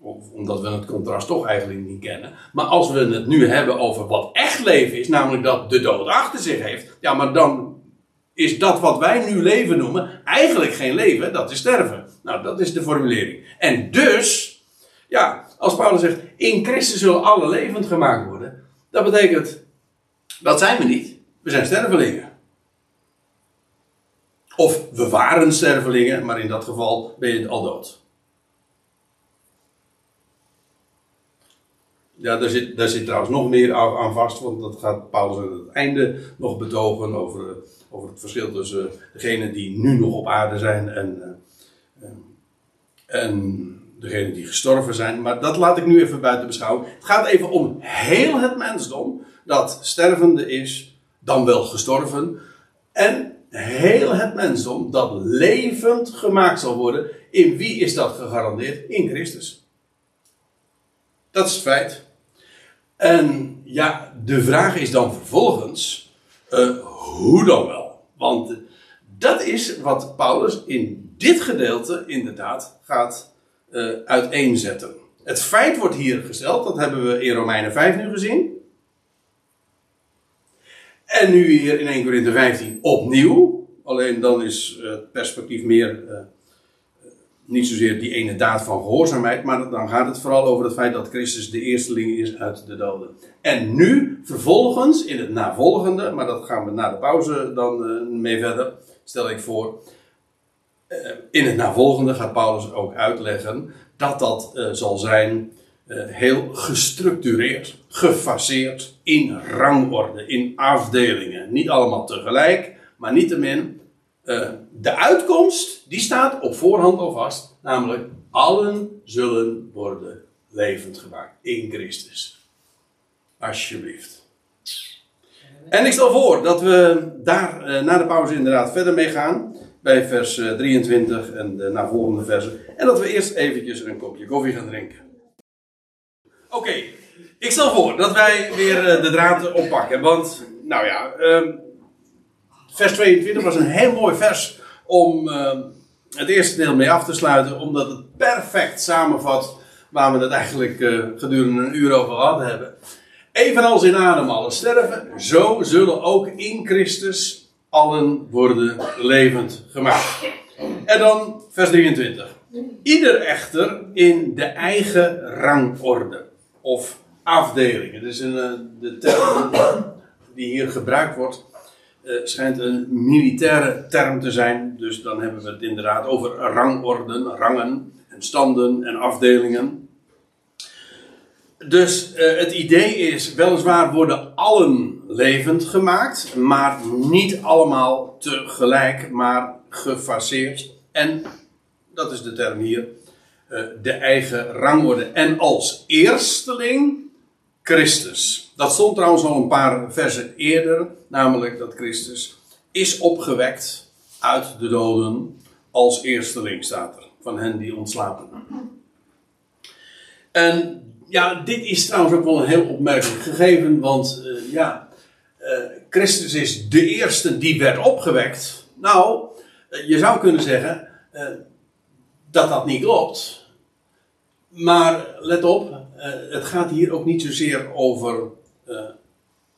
Of, omdat we het contrast toch eigenlijk niet kennen. Maar als we het nu hebben over wat echt leven is, namelijk dat de dood achter zich heeft. Ja, maar dan is dat wat wij nu leven noemen eigenlijk geen leven, dat is sterven. Nou, dat is de formulering. En dus, ja, als Paulus zegt, in Christus zullen alle levend gemaakt worden, dat betekent, dat zijn we niet. We zijn stervelingen. Of we waren stervelingen, maar in dat geval ben je al dood. Ja, daar zit, daar zit trouwens nog meer aan vast, want dat gaat Paulus aan het einde nog betogen over, over het verschil tussen degenen die nu nog op aarde zijn en, eh, en degenen die gestorven zijn. Maar dat laat ik nu even buiten beschouwen. Het gaat even om heel het mensdom dat stervende is, dan wel gestorven. En heel het mensdom dat levend gemaakt zal worden. In wie is dat gegarandeerd? In Christus. Dat is het feit. En ja, de vraag is dan vervolgens, uh, hoe dan wel? Want dat is wat Paulus in dit gedeelte inderdaad gaat uh, uiteenzetten. Het feit wordt hier gesteld, dat hebben we in Romeinen 5 nu gezien. En nu hier in 1 Corinthië 15 opnieuw. Alleen dan is het perspectief meer niet zozeer die ene daad van gehoorzaamheid, maar dan gaat het vooral over het feit dat Christus de eersteling is uit de doden. En nu, vervolgens, in het navolgende, maar dat gaan we na de pauze dan uh, mee verder, stel ik voor. Uh, in het navolgende gaat Paulus ook uitleggen dat dat uh, zal zijn heel gestructureerd, gefaseerd, in rangorde, in afdelingen. Niet allemaal tegelijk, maar niettemin uh, de uitkomst, die staat op voorhand al vast. Namelijk, allen zullen worden levend gemaakt in Christus. Alsjeblieft. En ik stel voor dat we daar uh, na de pauze inderdaad verder mee gaan. Bij vers uh, 23 en de na volgende versen. En dat we eerst eventjes een kopje koffie gaan drinken. Oké, ik stel voor dat wij weer de draad oppakken. Want, nou ja, um, vers 22 was een heel mooi vers om uh, het eerste deel mee af te sluiten. Omdat het perfect samenvat waar we het eigenlijk uh, gedurende een uur over gehad hebben. Evenals in Adam allen sterven, zo zullen ook in Christus allen worden levend gemaakt. En dan vers 23. Ieder echter in de eigen rangorde of afdeling. Het is een, eh, de term die hier gebruikt wordt, uh, schijnt een militaire term te zijn. Dus dan hebben we het inderdaad over rangorden, rangen en standen en afdelingen. Dus uh, het idee is, weliswaar worden allen levend gemaakt, maar niet allemaal tegelijk, maar gefaseerd. En, dat is de term hier, uh, de eigen rangorde. En als eersteling Christus. Dat stond trouwens al een paar versen eerder, namelijk dat Christus is opgewekt uit de doden als eersteling, staat er, van hen die ontslapen. En ja, dit is trouwens ook wel een heel opmerkelijk gegeven, want uh, ja, uh, Christus is de eerste die werd opgewekt. Nou, uh, je zou kunnen zeggen dat dat niet klopt. Maar let op, het gaat hier ook niet zozeer over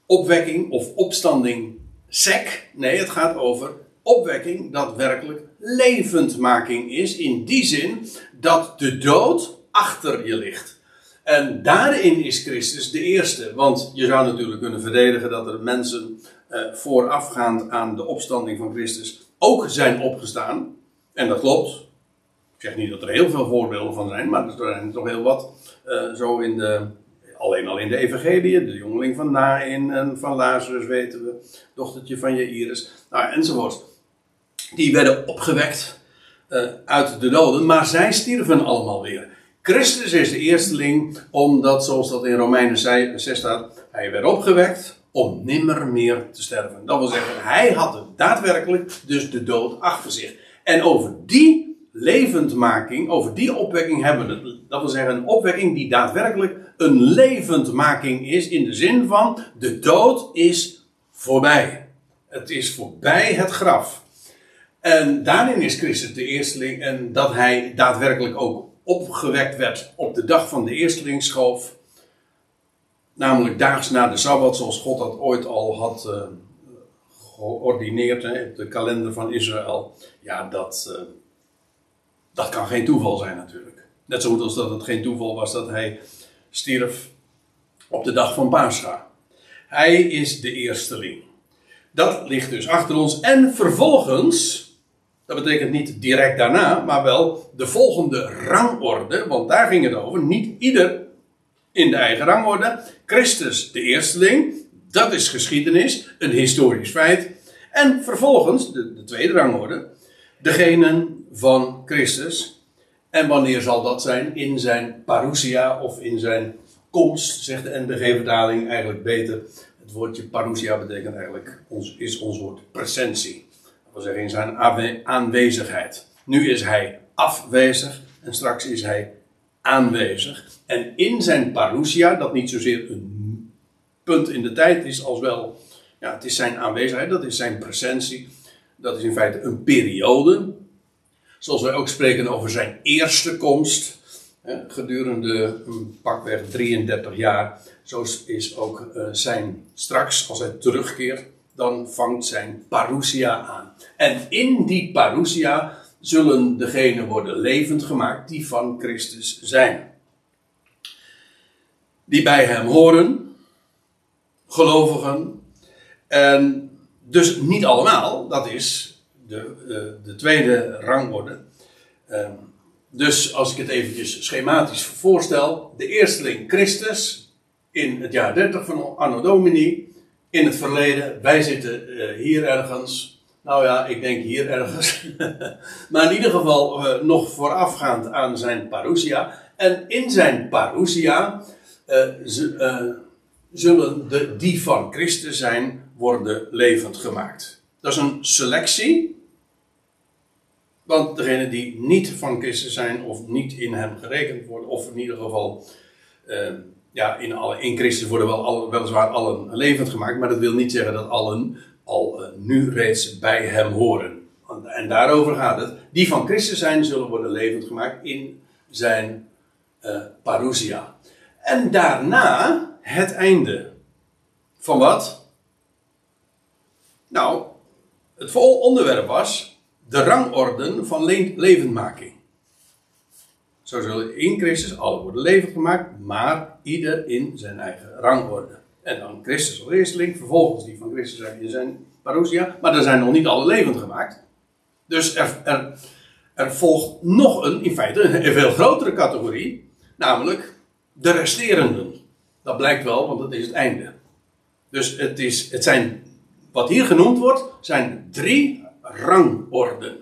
opwekking of opstanding sec. Nee, het gaat over opwekking dat werkelijk levendmaking is. In die zin dat de dood achter je ligt. En daarin is Christus de eerste. Want je zou natuurlijk kunnen verdedigen dat er mensen uh, voorafgaand aan de opstanding van Christus ook zijn opgestaan. En dat klopt. Ik zeg niet dat er heel veel voorbeelden van zijn, maar er zijn toch heel wat. Uh, zo in de, alleen al in de Evangelie, de jongeling van Nain en van Lazarus weten we, dochtertje van Jairus, nou, enzovoort. Die werden opgewekt uh, uit de doden, maar zij stierven allemaal weer. Christus is de eersteling, omdat, zoals dat in Romeinen 6 staat, hij werd opgewekt om nimmer meer te sterven. Dat wil zeggen, hij had daadwerkelijk dus de dood achter zich. En over die levendmaking, over die opwekking hebben we het. Dat wil zeggen, een opwekking die daadwerkelijk een levendmaking is, in de zin van de dood is voorbij. Het is voorbij het graf. En daarin is Christus de eersteling en dat hij daadwerkelijk ook opgewekt werd op de dag van de eerstelingsschoof. Namelijk daags na de Sabbat, zoals God dat ooit al had uh, geordineerd hè, op de kalender van Israël. Ja, dat, uh, dat kan geen toeval zijn natuurlijk. Net zo goed als dat het geen toeval was dat hij stierf op de dag van Pascha. Hij is de eersteling. Dat ligt dus achter ons. En vervolgens dat betekent niet direct daarna, maar wel de volgende rangorde, want daar ging het over. Niet ieder in de eigen rangorde. Christus de eersteling, dat is geschiedenis, een historisch feit. En vervolgens, de, de tweede rangorde, degenen van Christus. En wanneer zal dat zijn? In zijn parousia of in zijn komst, zegt de NBG-vertaling eigenlijk beter. Het woordje parousia betekent eigenlijk, ons, is ons woord presentie wil zeggen in zijn aanwezigheid. Nu is hij afwezig en straks is hij aanwezig. En in zijn parousia, dat niet zozeer een punt in de tijd is, als wel, ja, het is zijn aanwezigheid, dat is zijn presentie. Dat is in feite een periode. Zoals wij ook spreken over zijn eerste komst. Gedurende een pakweg 33 jaar. Zo is ook uh, zijn straks, als hij terugkeert, dan vangt zijn parousia aan. En in die parousia zullen degenen worden levend gemaakt die van Christus zijn. Die bij hem horen, gelovigen. En dus niet allemaal, dat is de, de, de tweede rangorde. Ehm, dus als ik het eventjes schematisch voorstel, de eersteling Christus in het jaar 30 van Anno Domini in het verleden. Wij zitten uh, hier ergens. Nou ja, ik denk hier ergens. maar in ieder geval uh, nog voorafgaand aan zijn parousia. En in zijn parousia eh, eh, zullen de, die van Christus zijn, worden levend gemaakt. Dat is een selectie. Want degenen die niet van Christus zijn of niet in hem gerekend worden, of in ieder geval eh, ja, in, alle, Christus worden wel weliswaar allen levend gemaakt, maar dat wil niet zeggen dat allen al eh, nu reeds bij hem horen. En daarover gaat het. Die van Christus zijn, zullen worden levend gemaakt in zijn eh parousia. En daarna het einde. Van wat? Nou, het onderwerp was de rangorden van le- levendmaking. Zo zullen in Christus alle worden levend gemaakt, maar ieder in zijn eigen rangorde. En dan Christus als eersteling, vervolgens die van Christus in zijn parousia, maar er zijn nog niet alle levend gemaakt. Dus er, er, er volgt nog een, in feite, een veel grotere categorie, namelijk de resterenden. Dat blijkt wel, want dat is het einde. Dus het, is, het zijn, wat hier genoemd wordt, zijn drie rangorden.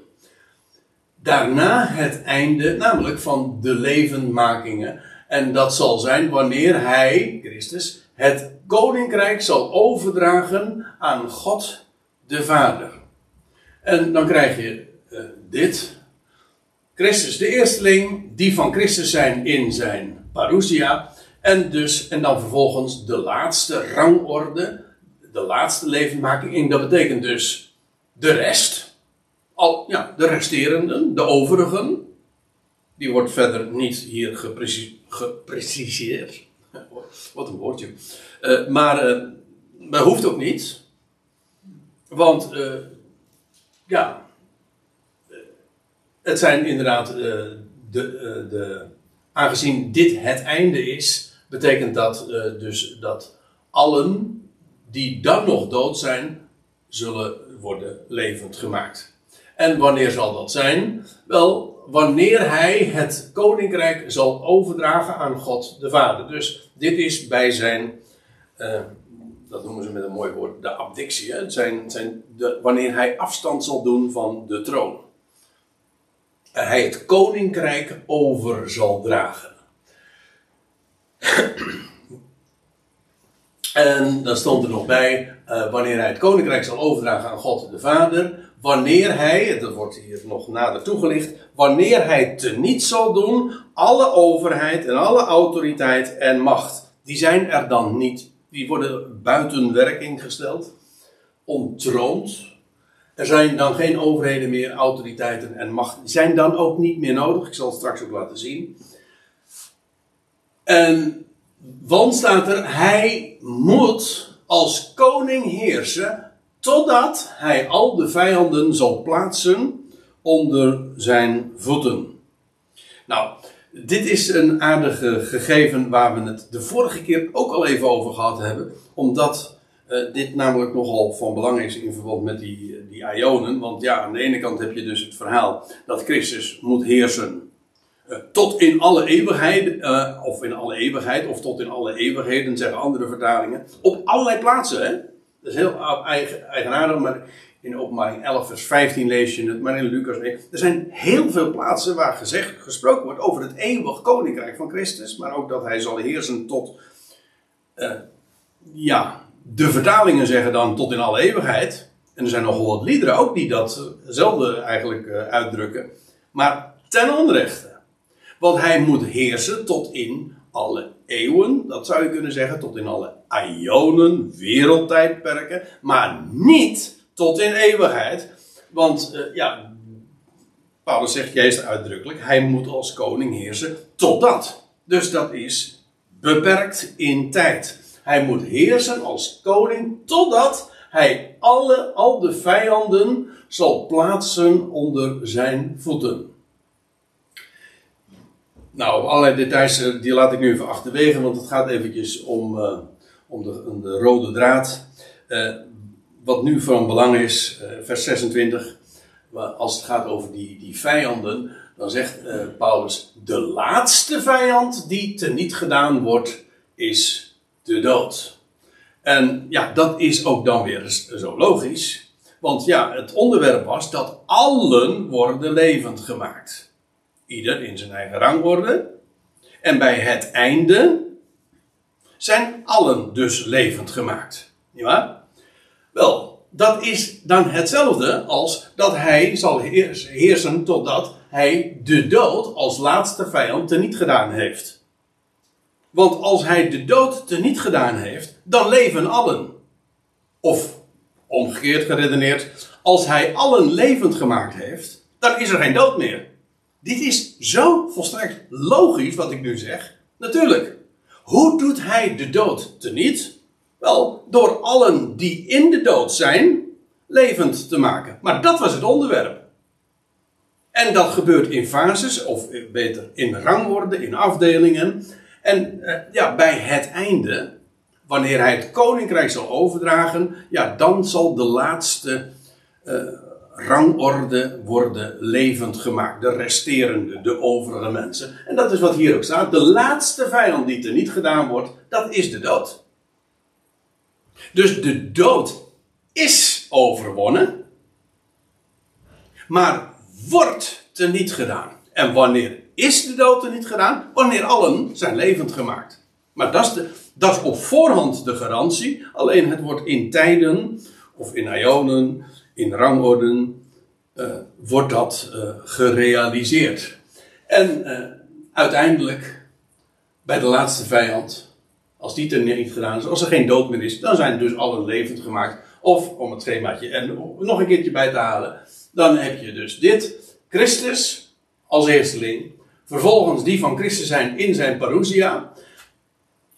Daarna het einde, namelijk van de levendmakingen. En dat zal zijn wanneer hij, Christus, het koninkrijk zal overdragen aan God de Vader. En dan krijg je eh, dit. Christus de eersteling, die van Christus zijn in zijn parousia. En, dus, en dan vervolgens de laatste rangorde, de laatste levendmaking. En dat betekent dus de rest. Al, ja, de resterenden, de overigen. Die wordt verder niet hier gepreci- gepreciseerd. Wat een woordje. Eh, maar eh, dat hoeft ook niet. Want, eh, ja, het zijn inderdaad de, de. Aangezien dit het einde is, betekent dat dus dat allen die dan nog dood zijn, zullen worden levend gemaakt. En wanneer zal dat zijn? Wel, wanneer hij het koninkrijk zal overdragen aan God de Vader. Dus dit is bij zijn, eh, dat noemen ze met een mooi woord, de abdictie. Hè? Zijn, zijn wanneer hij afstand zal doen van de troon. En hij het koninkrijk over zal dragen. En dan stond er nog bij, eh, wanneer hij het koninkrijk zal overdragen aan God de Vader, wanneer hij, dat wordt hier nog nader toegelicht, wanneer hij teniet zal doen, alle overheid en alle autoriteit en macht, die zijn er dan niet, die worden buiten werking gesteld, ontroond. Er zijn dan geen overheden meer, autoriteiten en macht, die zijn dan ook niet meer nodig, ik zal het straks ook laten zien. En want staat er, hij moet als koning heersen totdat hij al de vijanden zal plaatsen onder zijn voeten. Nou, dit is een aardige gegeven waar we het de vorige keer ook al even over gehad hebben, omdat eh, dit namelijk nogal van belang is in verband met die, die Ionen. Want ja, aan de ene kant heb je dus het verhaal dat Christus moet heersen eh, tot in alle eeuwigheid, eh, of in alle eeuwigheid, of tot in alle eeuwigheden, zeggen andere vertalingen. Op allerlei plaatsen, hè. Dat is heel eigen, eigenaardig, maar in openbaring 11 vers 15 lees je het, maar in Lucas 1. Er zijn heel veel plaatsen waar gezegd, gesproken wordt over het eeuwig koninkrijk van Christus, maar ook dat hij zal heersen tot, eh, ja, de vertalingen zeggen dan tot in alle eeuwigheid. En er zijn nogal wat liederen ook die datzelfde eigenlijk eh, uitdrukken. Maar ten onrechte. Want hij moet heersen tot in alle eeuwen, dat zou je kunnen zeggen, tot in alle ionen, wereldtijdperken, maar niet tot in eeuwigheid. Want eh, ja, Paulus zegt juist uitdrukkelijk, hij moet als koning heersen totdat. Dus dat is beperkt in tijd. Hij moet heersen als koning totdat hij alle, al de vijanden zal plaatsen onder zijn voeten. Nou, allerlei details eh, die laat ik nu even achterwege, want het gaat eventjes om, uh, om, de, rode draad. Uh, wat nu van belang is, vers 26, als het gaat over die, die vijanden, dan zegt Paulus, de laatste vijand die teniet gedaan wordt, is de dood. En ja, dat is ook dan weer zo logisch, want ja, het onderwerp was dat allen worden levend gemaakt. Ieder in zijn eigen rangorde. En bij het einde zijn allen dus levend gemaakt. Waar? Wel, dat is dan hetzelfde als dat hij zal heers- heersen totdat hij de dood als laatste vijand teniet gedaan heeft. Want als hij de dood teniet gedaan heeft, dan leven allen. Of omgekeerd geredeneerd, als hij allen levend gemaakt heeft, dan is er geen dood meer. Dit is zo volstrekt logisch wat ik nu zeg. Natuurlijk. Hoe doet hij de dood teniet? Wel, door allen die in de dood zijn, levend te maken. Maar dat was het onderwerp. En dat gebeurt in fases, of beter in rangorde, in afdelingen. En eh, ja, bij het einde, wanneer hij het koninkrijk zal overdragen, ja, dan zal de laatste eh, rangorde worden levend gemaakt. De resterende, de overige mensen. En dat is wat hier ook staat. De laatste vijand die er niet gedaan wordt, dat is de dood. Dus de dood is overwonnen, maar wordt teniet gedaan. En wanneer is de dood teniet gedaan? Wanneer allen zijn levend gemaakt. Maar dat is, dat is op voorhand de garantie. Alleen het wordt in tijden, of in ionen, in rangorden, eh, wordt dat eh, gerealiseerd. En eh, uiteindelijk, bij de laatste vijand, als die er niet gedaan is, als er geen dood meer is, dan zijn dus allen levend gemaakt. Of, om het schemaatje en nog een keertje bij te halen, dan heb je dus dit. Christus als eersteling. Vervolgens die van Christus zijn in zijn parousia.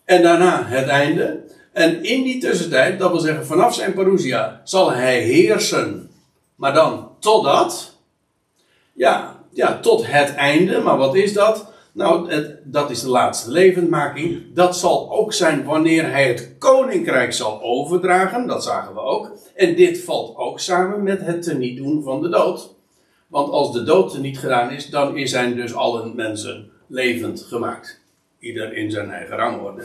En daarna het einde. En in die tussentijd, dat wil zeggen vanaf zijn parousia, zal hij heersen. Maar dan totdat. Ja, ja, tot het einde. Maar wat is dat? Nou, het, dat is de laatste levendmaking. Dat zal ook zijn wanneer hij het koninkrijk zal overdragen. Dat zagen we ook. En dit valt ook samen met het teniet doen van de dood. Want als de dood niet gedaan is, dan zijn dus alle mensen levend gemaakt. Ieder in zijn eigen rangorde.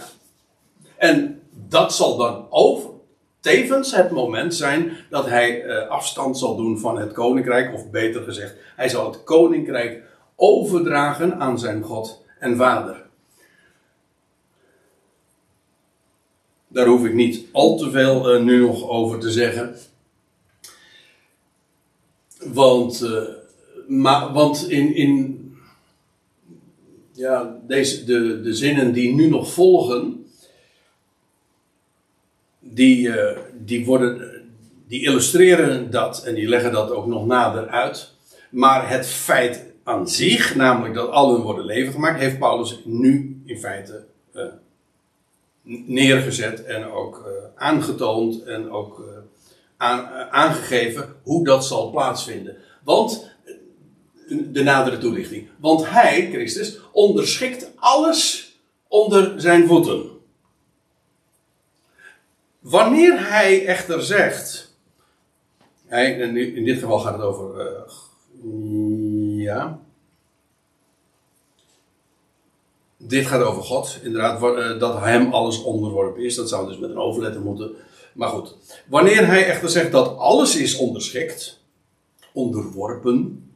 En dat zal dan over, tevens het moment zijn dat hij eh, afstand zal doen van het koninkrijk. Of beter gezegd, hij zal het koninkrijk overdragen aan zijn God en Vader. Daar hoef ik niet al te veel eh, nu nog over te zeggen. Want, eh, maar, want in, in ja, deze, de, de zinnen die nu nog volgen, die, eh, die, worden, die illustreren dat en die leggen dat ook nog nader uit. Maar het feit aan zich, namelijk dat allen worden levend gemaakt, heeft Paulus nu in feite eh, neergezet en ook eh, aangetoond en ook aan, aangegeven hoe dat zal plaatsvinden. Want, de nadere toelichting, want hij, Christus, onderschikt alles onder zijn voeten. Wanneer hij echter zegt, hij, in dit geval gaat het over, eh, ja, dit gaat over God, inderdaad, eh, dat hem alles onderworpen is. Dat zou dus met een overletter moeten. Maar goed, wanneer hij echter zegt dat alles is onderschikt, onderworpen,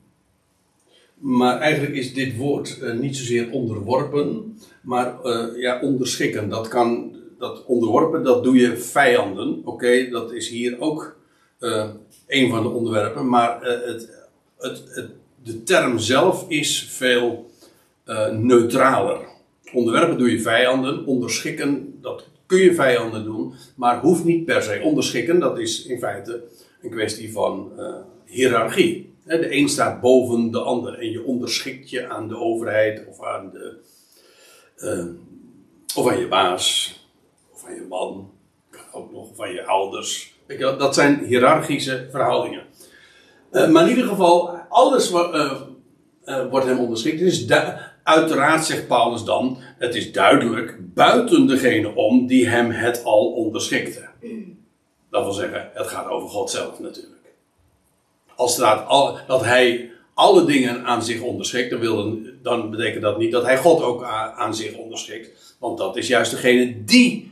maar eigenlijk is dit woord eh, niet zozeer onderworpen, maar ja, onderschikken. Dat kan, dat onderworpen, dat doe je vijanden. Oké, dat is hier ook eh, een van de onderwerpen, maar eh, het, het, het, de term zelf is veel eh, neutraler. Onderwerpen doe je vijanden, onderschikken, dat kun je vijanden doen, maar hoeft niet per se. Onderschikken, dat is in feite een kwestie van hiërarchie. De een staat boven de ander en je onderschikt je aan de overheid of aan, de, of aan je baas aan je man, ook nog van je ouders. Dat zijn hiërarchische verhoudingen. Eh, maar in ieder geval, alles wat, eh, eh, wordt hem onderschikt. Het is du- uiteraard, zegt Paulus dan, het is duidelijk buiten degene om die hem het al onderschikte. Dat wil zeggen, het gaat over God zelf natuurlijk. Als staat al, dat hij alle dingen aan zich onderschikt, dan, wil, dan betekent dat niet dat hij God ook aan zich onderschikt. Want dat is juist degene die,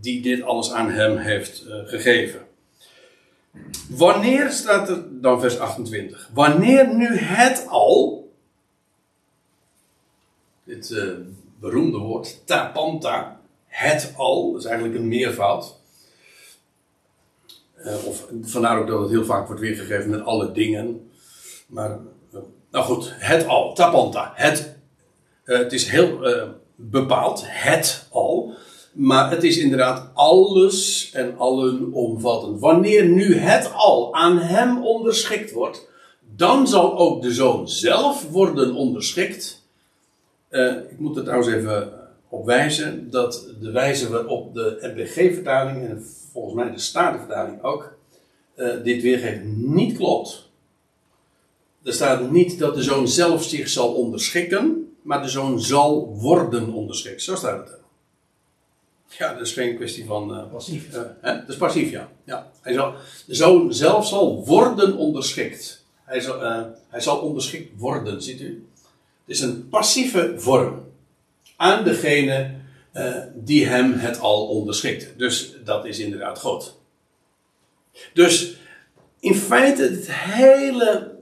die dit alles aan hem heeft eh, gegeven. Wanneer staat er dan vers 28? Wanneer nu het al. Dit, eh, beroemde woord, tapanta, het al, dat is eigenlijk een meervoud. Uh, of vandaar ook dat het heel vaak wordt weergegeven met alle dingen. Maar, uh, nou goed, het al, tapanta, het. Uh, het is heel bepaald, het al. Maar het is inderdaad alles en allen omvattend. Wanneer nu het al aan hem onderschikt wordt, dan zal ook de zoon zelf worden onderschikt. Uh, ik moet er trouwens even op wijzen dat de wijze waarop de NBG-vertaling en volgens mij de Statenvertaling ook uh, dit weergeeft niet klopt. Er staat niet dat de zoon zelf zich zal onderschikken, maar de zoon zal worden onderschikt. Zo staat het er. Ja, dat is geen kwestie van. Uh, passief. Uh, hè? Dat is passief, ja. ja. Hij zal, de zoon zelf zal worden onderschikt. Hij zal, uh, hij zal onderschikt worden, ziet u? Het is een passieve vorm aan degene die hem het al onderschikt. Dus dat is inderdaad God. Dus in feite het hele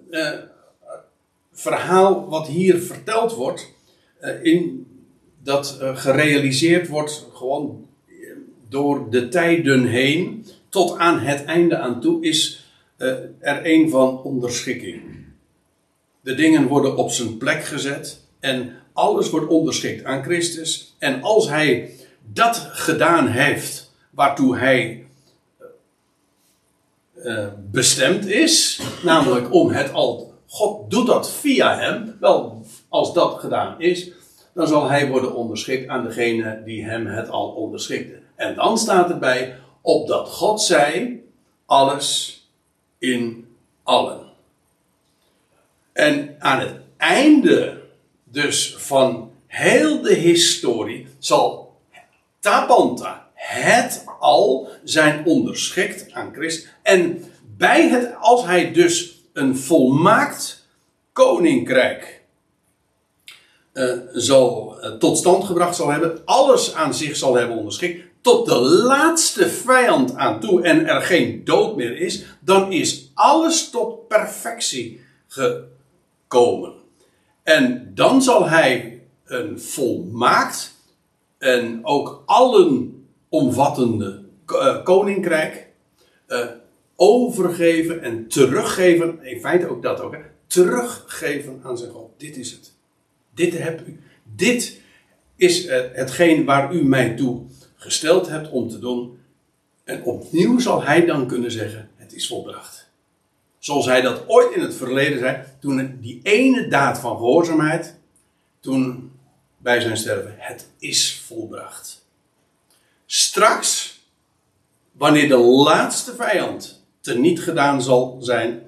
verhaal wat hier verteld wordt, in dat uh, gerealiseerd wordt gewoon door de tijden heen tot aan het einde aan toe is uh, er een van onderschikking. De dingen worden op zijn plek gezet en alles wordt onderschikt aan Christus. En als hij dat gedaan heeft waartoe hij uh, bestemd is, namelijk om het al. God doet dat via hem. Wel, als dat gedaan is, dan zal hij worden onderschikt aan degene die hem het al onderschikte. En dan staat erbij, opdat God zij alles in allen. En aan het einde dus van heel de historie zal Tapanta, het al, zijn onderschikt aan Christus. En bij het, als hij dus een volmaakt koninkrijk uh, zal, uh, tot stand gebracht zal hebben, alles aan zich zal hebben onderschikt, tot de laatste vijand aan toe en er geen dood meer is, dan is alles tot perfectie gekomen. En dan zal hij een volmaakt en ook allen omvattende uh, koninkrijk overgeven en teruggeven, in feite ook dat ook, teruggeven aan zijn God. Dit is het. Dit heb. Dit is hetgeen waar u mij toe gesteld hebt om te doen. En opnieuw zal hij dan kunnen zeggen: Het is volbracht. Zoals hij dat ooit in het verleden zei, toen die ene daad van gehoorzaamheid, toen bij zijn sterven: Het is volbracht. Straks, wanneer de laatste vijand teniet gedaan zal zijn,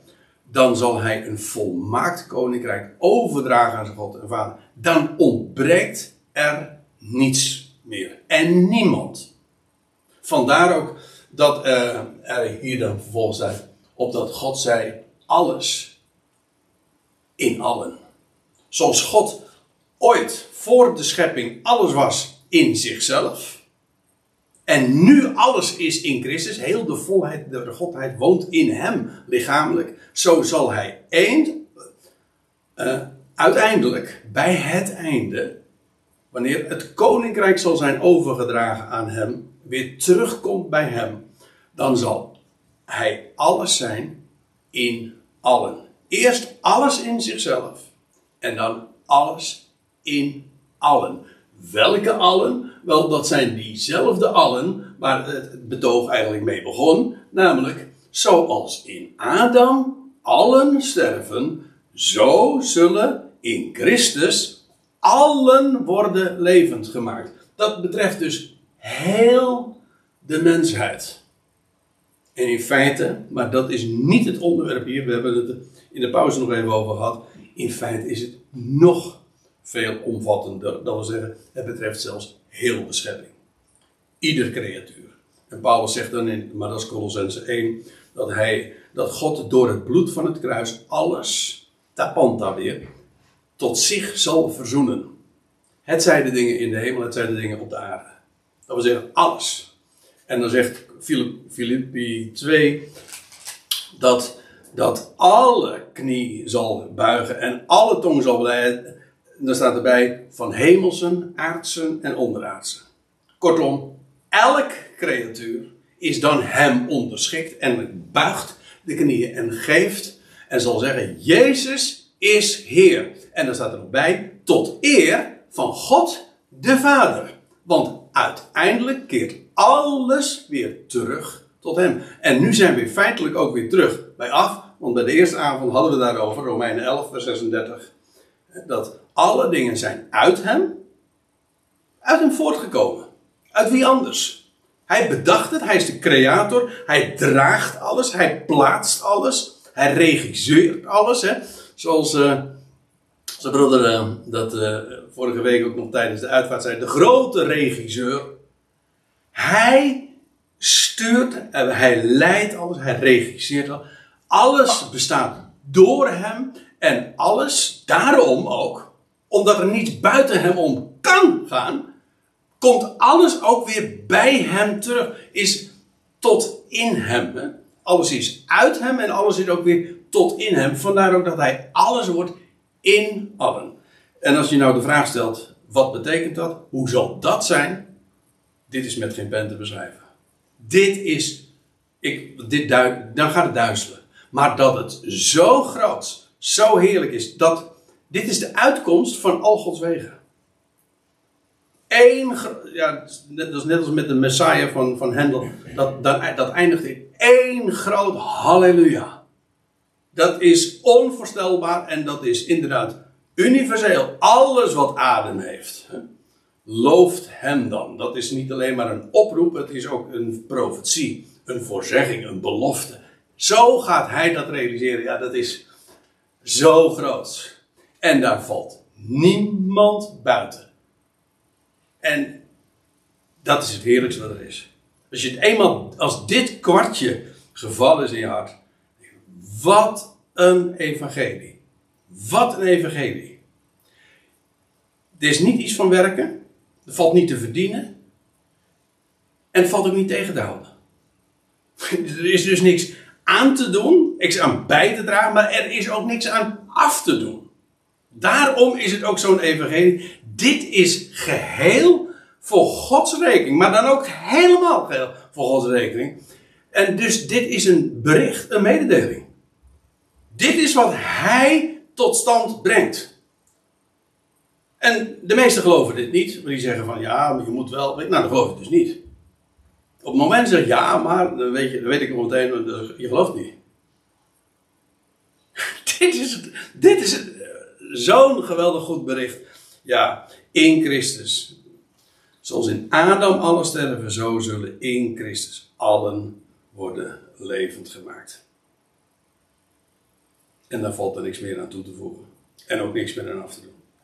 dan zal hij een volmaakt koninkrijk overdragen aan zijn God en Vader. Dan ontbreekt er niets meer. En niemand. Vandaar ook dat uh, er hier dan vervolgens staat, opdat God zei alles in allen. Zoals God ooit voor de schepping alles was in zichzelf en nu alles is in Christus, heel de volheid, de Godheid woont in hem lichamelijk. Zo zal hij eind, uh, uiteindelijk bij het einde, wanneer het koninkrijk zal zijn overgedragen aan hem, weer terugkomt bij hem, dan zal hij alles zijn in allen. Eerst alles in zichzelf en dan alles in allen. Welke allen? Wel, dat zijn diezelfde allen waar het betoog eigenlijk mee begon. Namelijk, zoals in Adam allen sterven, zo zullen in Christus allen worden levend gemaakt. Dat betreft dus heel de mensheid. En in feite, maar dat is niet het onderwerp hier, we hebben het in de pauze nog even over gehad. In feite is het nog veel omvattender. Dat wil zeggen, het betreft zelfs heel de schepping. Ieder creatuur. En Paulus zegt dan in, maar dat is Colossense 1, dat, hij, dat God door het bloed van het kruis alles, tapanta weer, tot zich zal verzoenen. Het zijn de dingen in de hemel, het zijn de dingen op de aarde. Dat wil zeggen, alles. En dan zegt Filippi 2 dat, dat alle knie zal buigen en alle tong zal dan staat erbij van hemelsen, aardsen en onderaardsen. Kortom, elk creatuur is dan hem onderschikt en buigt de knieën en geeft en zal zeggen: Jezus is Heer. En dan staat er nog bij: tot eer van God de Vader. Want uiteindelijk keert alles weer terug tot hem. En nu zijn we feitelijk ook weer terug bij af. Want bij de eerste avond hadden we daarover, Romeinen 11, vers 36. Dat alle dingen zijn uit hem, uit hem voortgekomen. Uit wie anders? Hij bedacht het, hij is de creator, hij draagt alles, hij plaatst alles, hij regisseert alles. Hè? Zoals uh, zijn broeder uh, dat uh, vorige week ook nog tijdens de uitvaart zei, de grote regisseur. Hij stuurt, hij leidt alles, hij regisseert alles. Alles bestaat door hem en alles, daarom ook, omdat er niets buiten hem om kan gaan, komt alles ook weer bij hem terug. Is tot in hem. Alles is uit hem en alles is ook weer tot in hem. Vandaar ook dat hij alles wordt in allen. En als je nou de vraag stelt, wat betekent dat? Hoe zal dat zijn? Dit is met geen pen te beschrijven. Dit is, ik, dit dan gaat het duizelen. Maar dat het zo groot, zo heerlijk is, dat dit is de uitkomst van al Gods wegen. Eén, ja, dat is net als met de Messiah van, van Hendel. Dat, dat, eindigt in één groot halleluja. Dat is onvoorstelbaar en dat is inderdaad universeel. Alles wat adem heeft, looft hem dan. Dat is niet alleen maar een oproep, het is ook een profetie, een voorzegging, een belofte. Zo gaat hij dat realiseren. Ja, dat is zo groot. En daar valt niemand buiten. En dat is het heerlijkste wat er is. Als je het eenmaal, als dit kwartje gevallen is in je hart. Wat een evangelie. Wat een evangelie. Er is niet iets van werken. Er valt niet te verdienen. En het valt ook niet tegen te houden. Er is dus niks aan te doen, niks aan bij te dragen, maar er is ook niks aan af te doen. Daarom is het ook zo'n evangelie. Dit is geheel voor Gods rekening, maar dan ook helemaal geheel voor Gods rekening. En dus dit is een bericht, een mededeling. Dit is wat Hij tot stand brengt. En de meesten geloven dit niet, maar die zeggen van ja, maar je moet wel. Nou, dat geloof ik dus niet. Op het moment zeg ja, maar dan weet, je, dan weet ik meteen, je gelooft niet. dit is, dit is zo'n geweldig goed bericht. Ja, in Christus. Zoals in Adam alle sterven, zo zullen in Christus allen worden levend gemaakt. En daar valt er niks meer aan toe te voegen. En ook niks meer aan af te doen.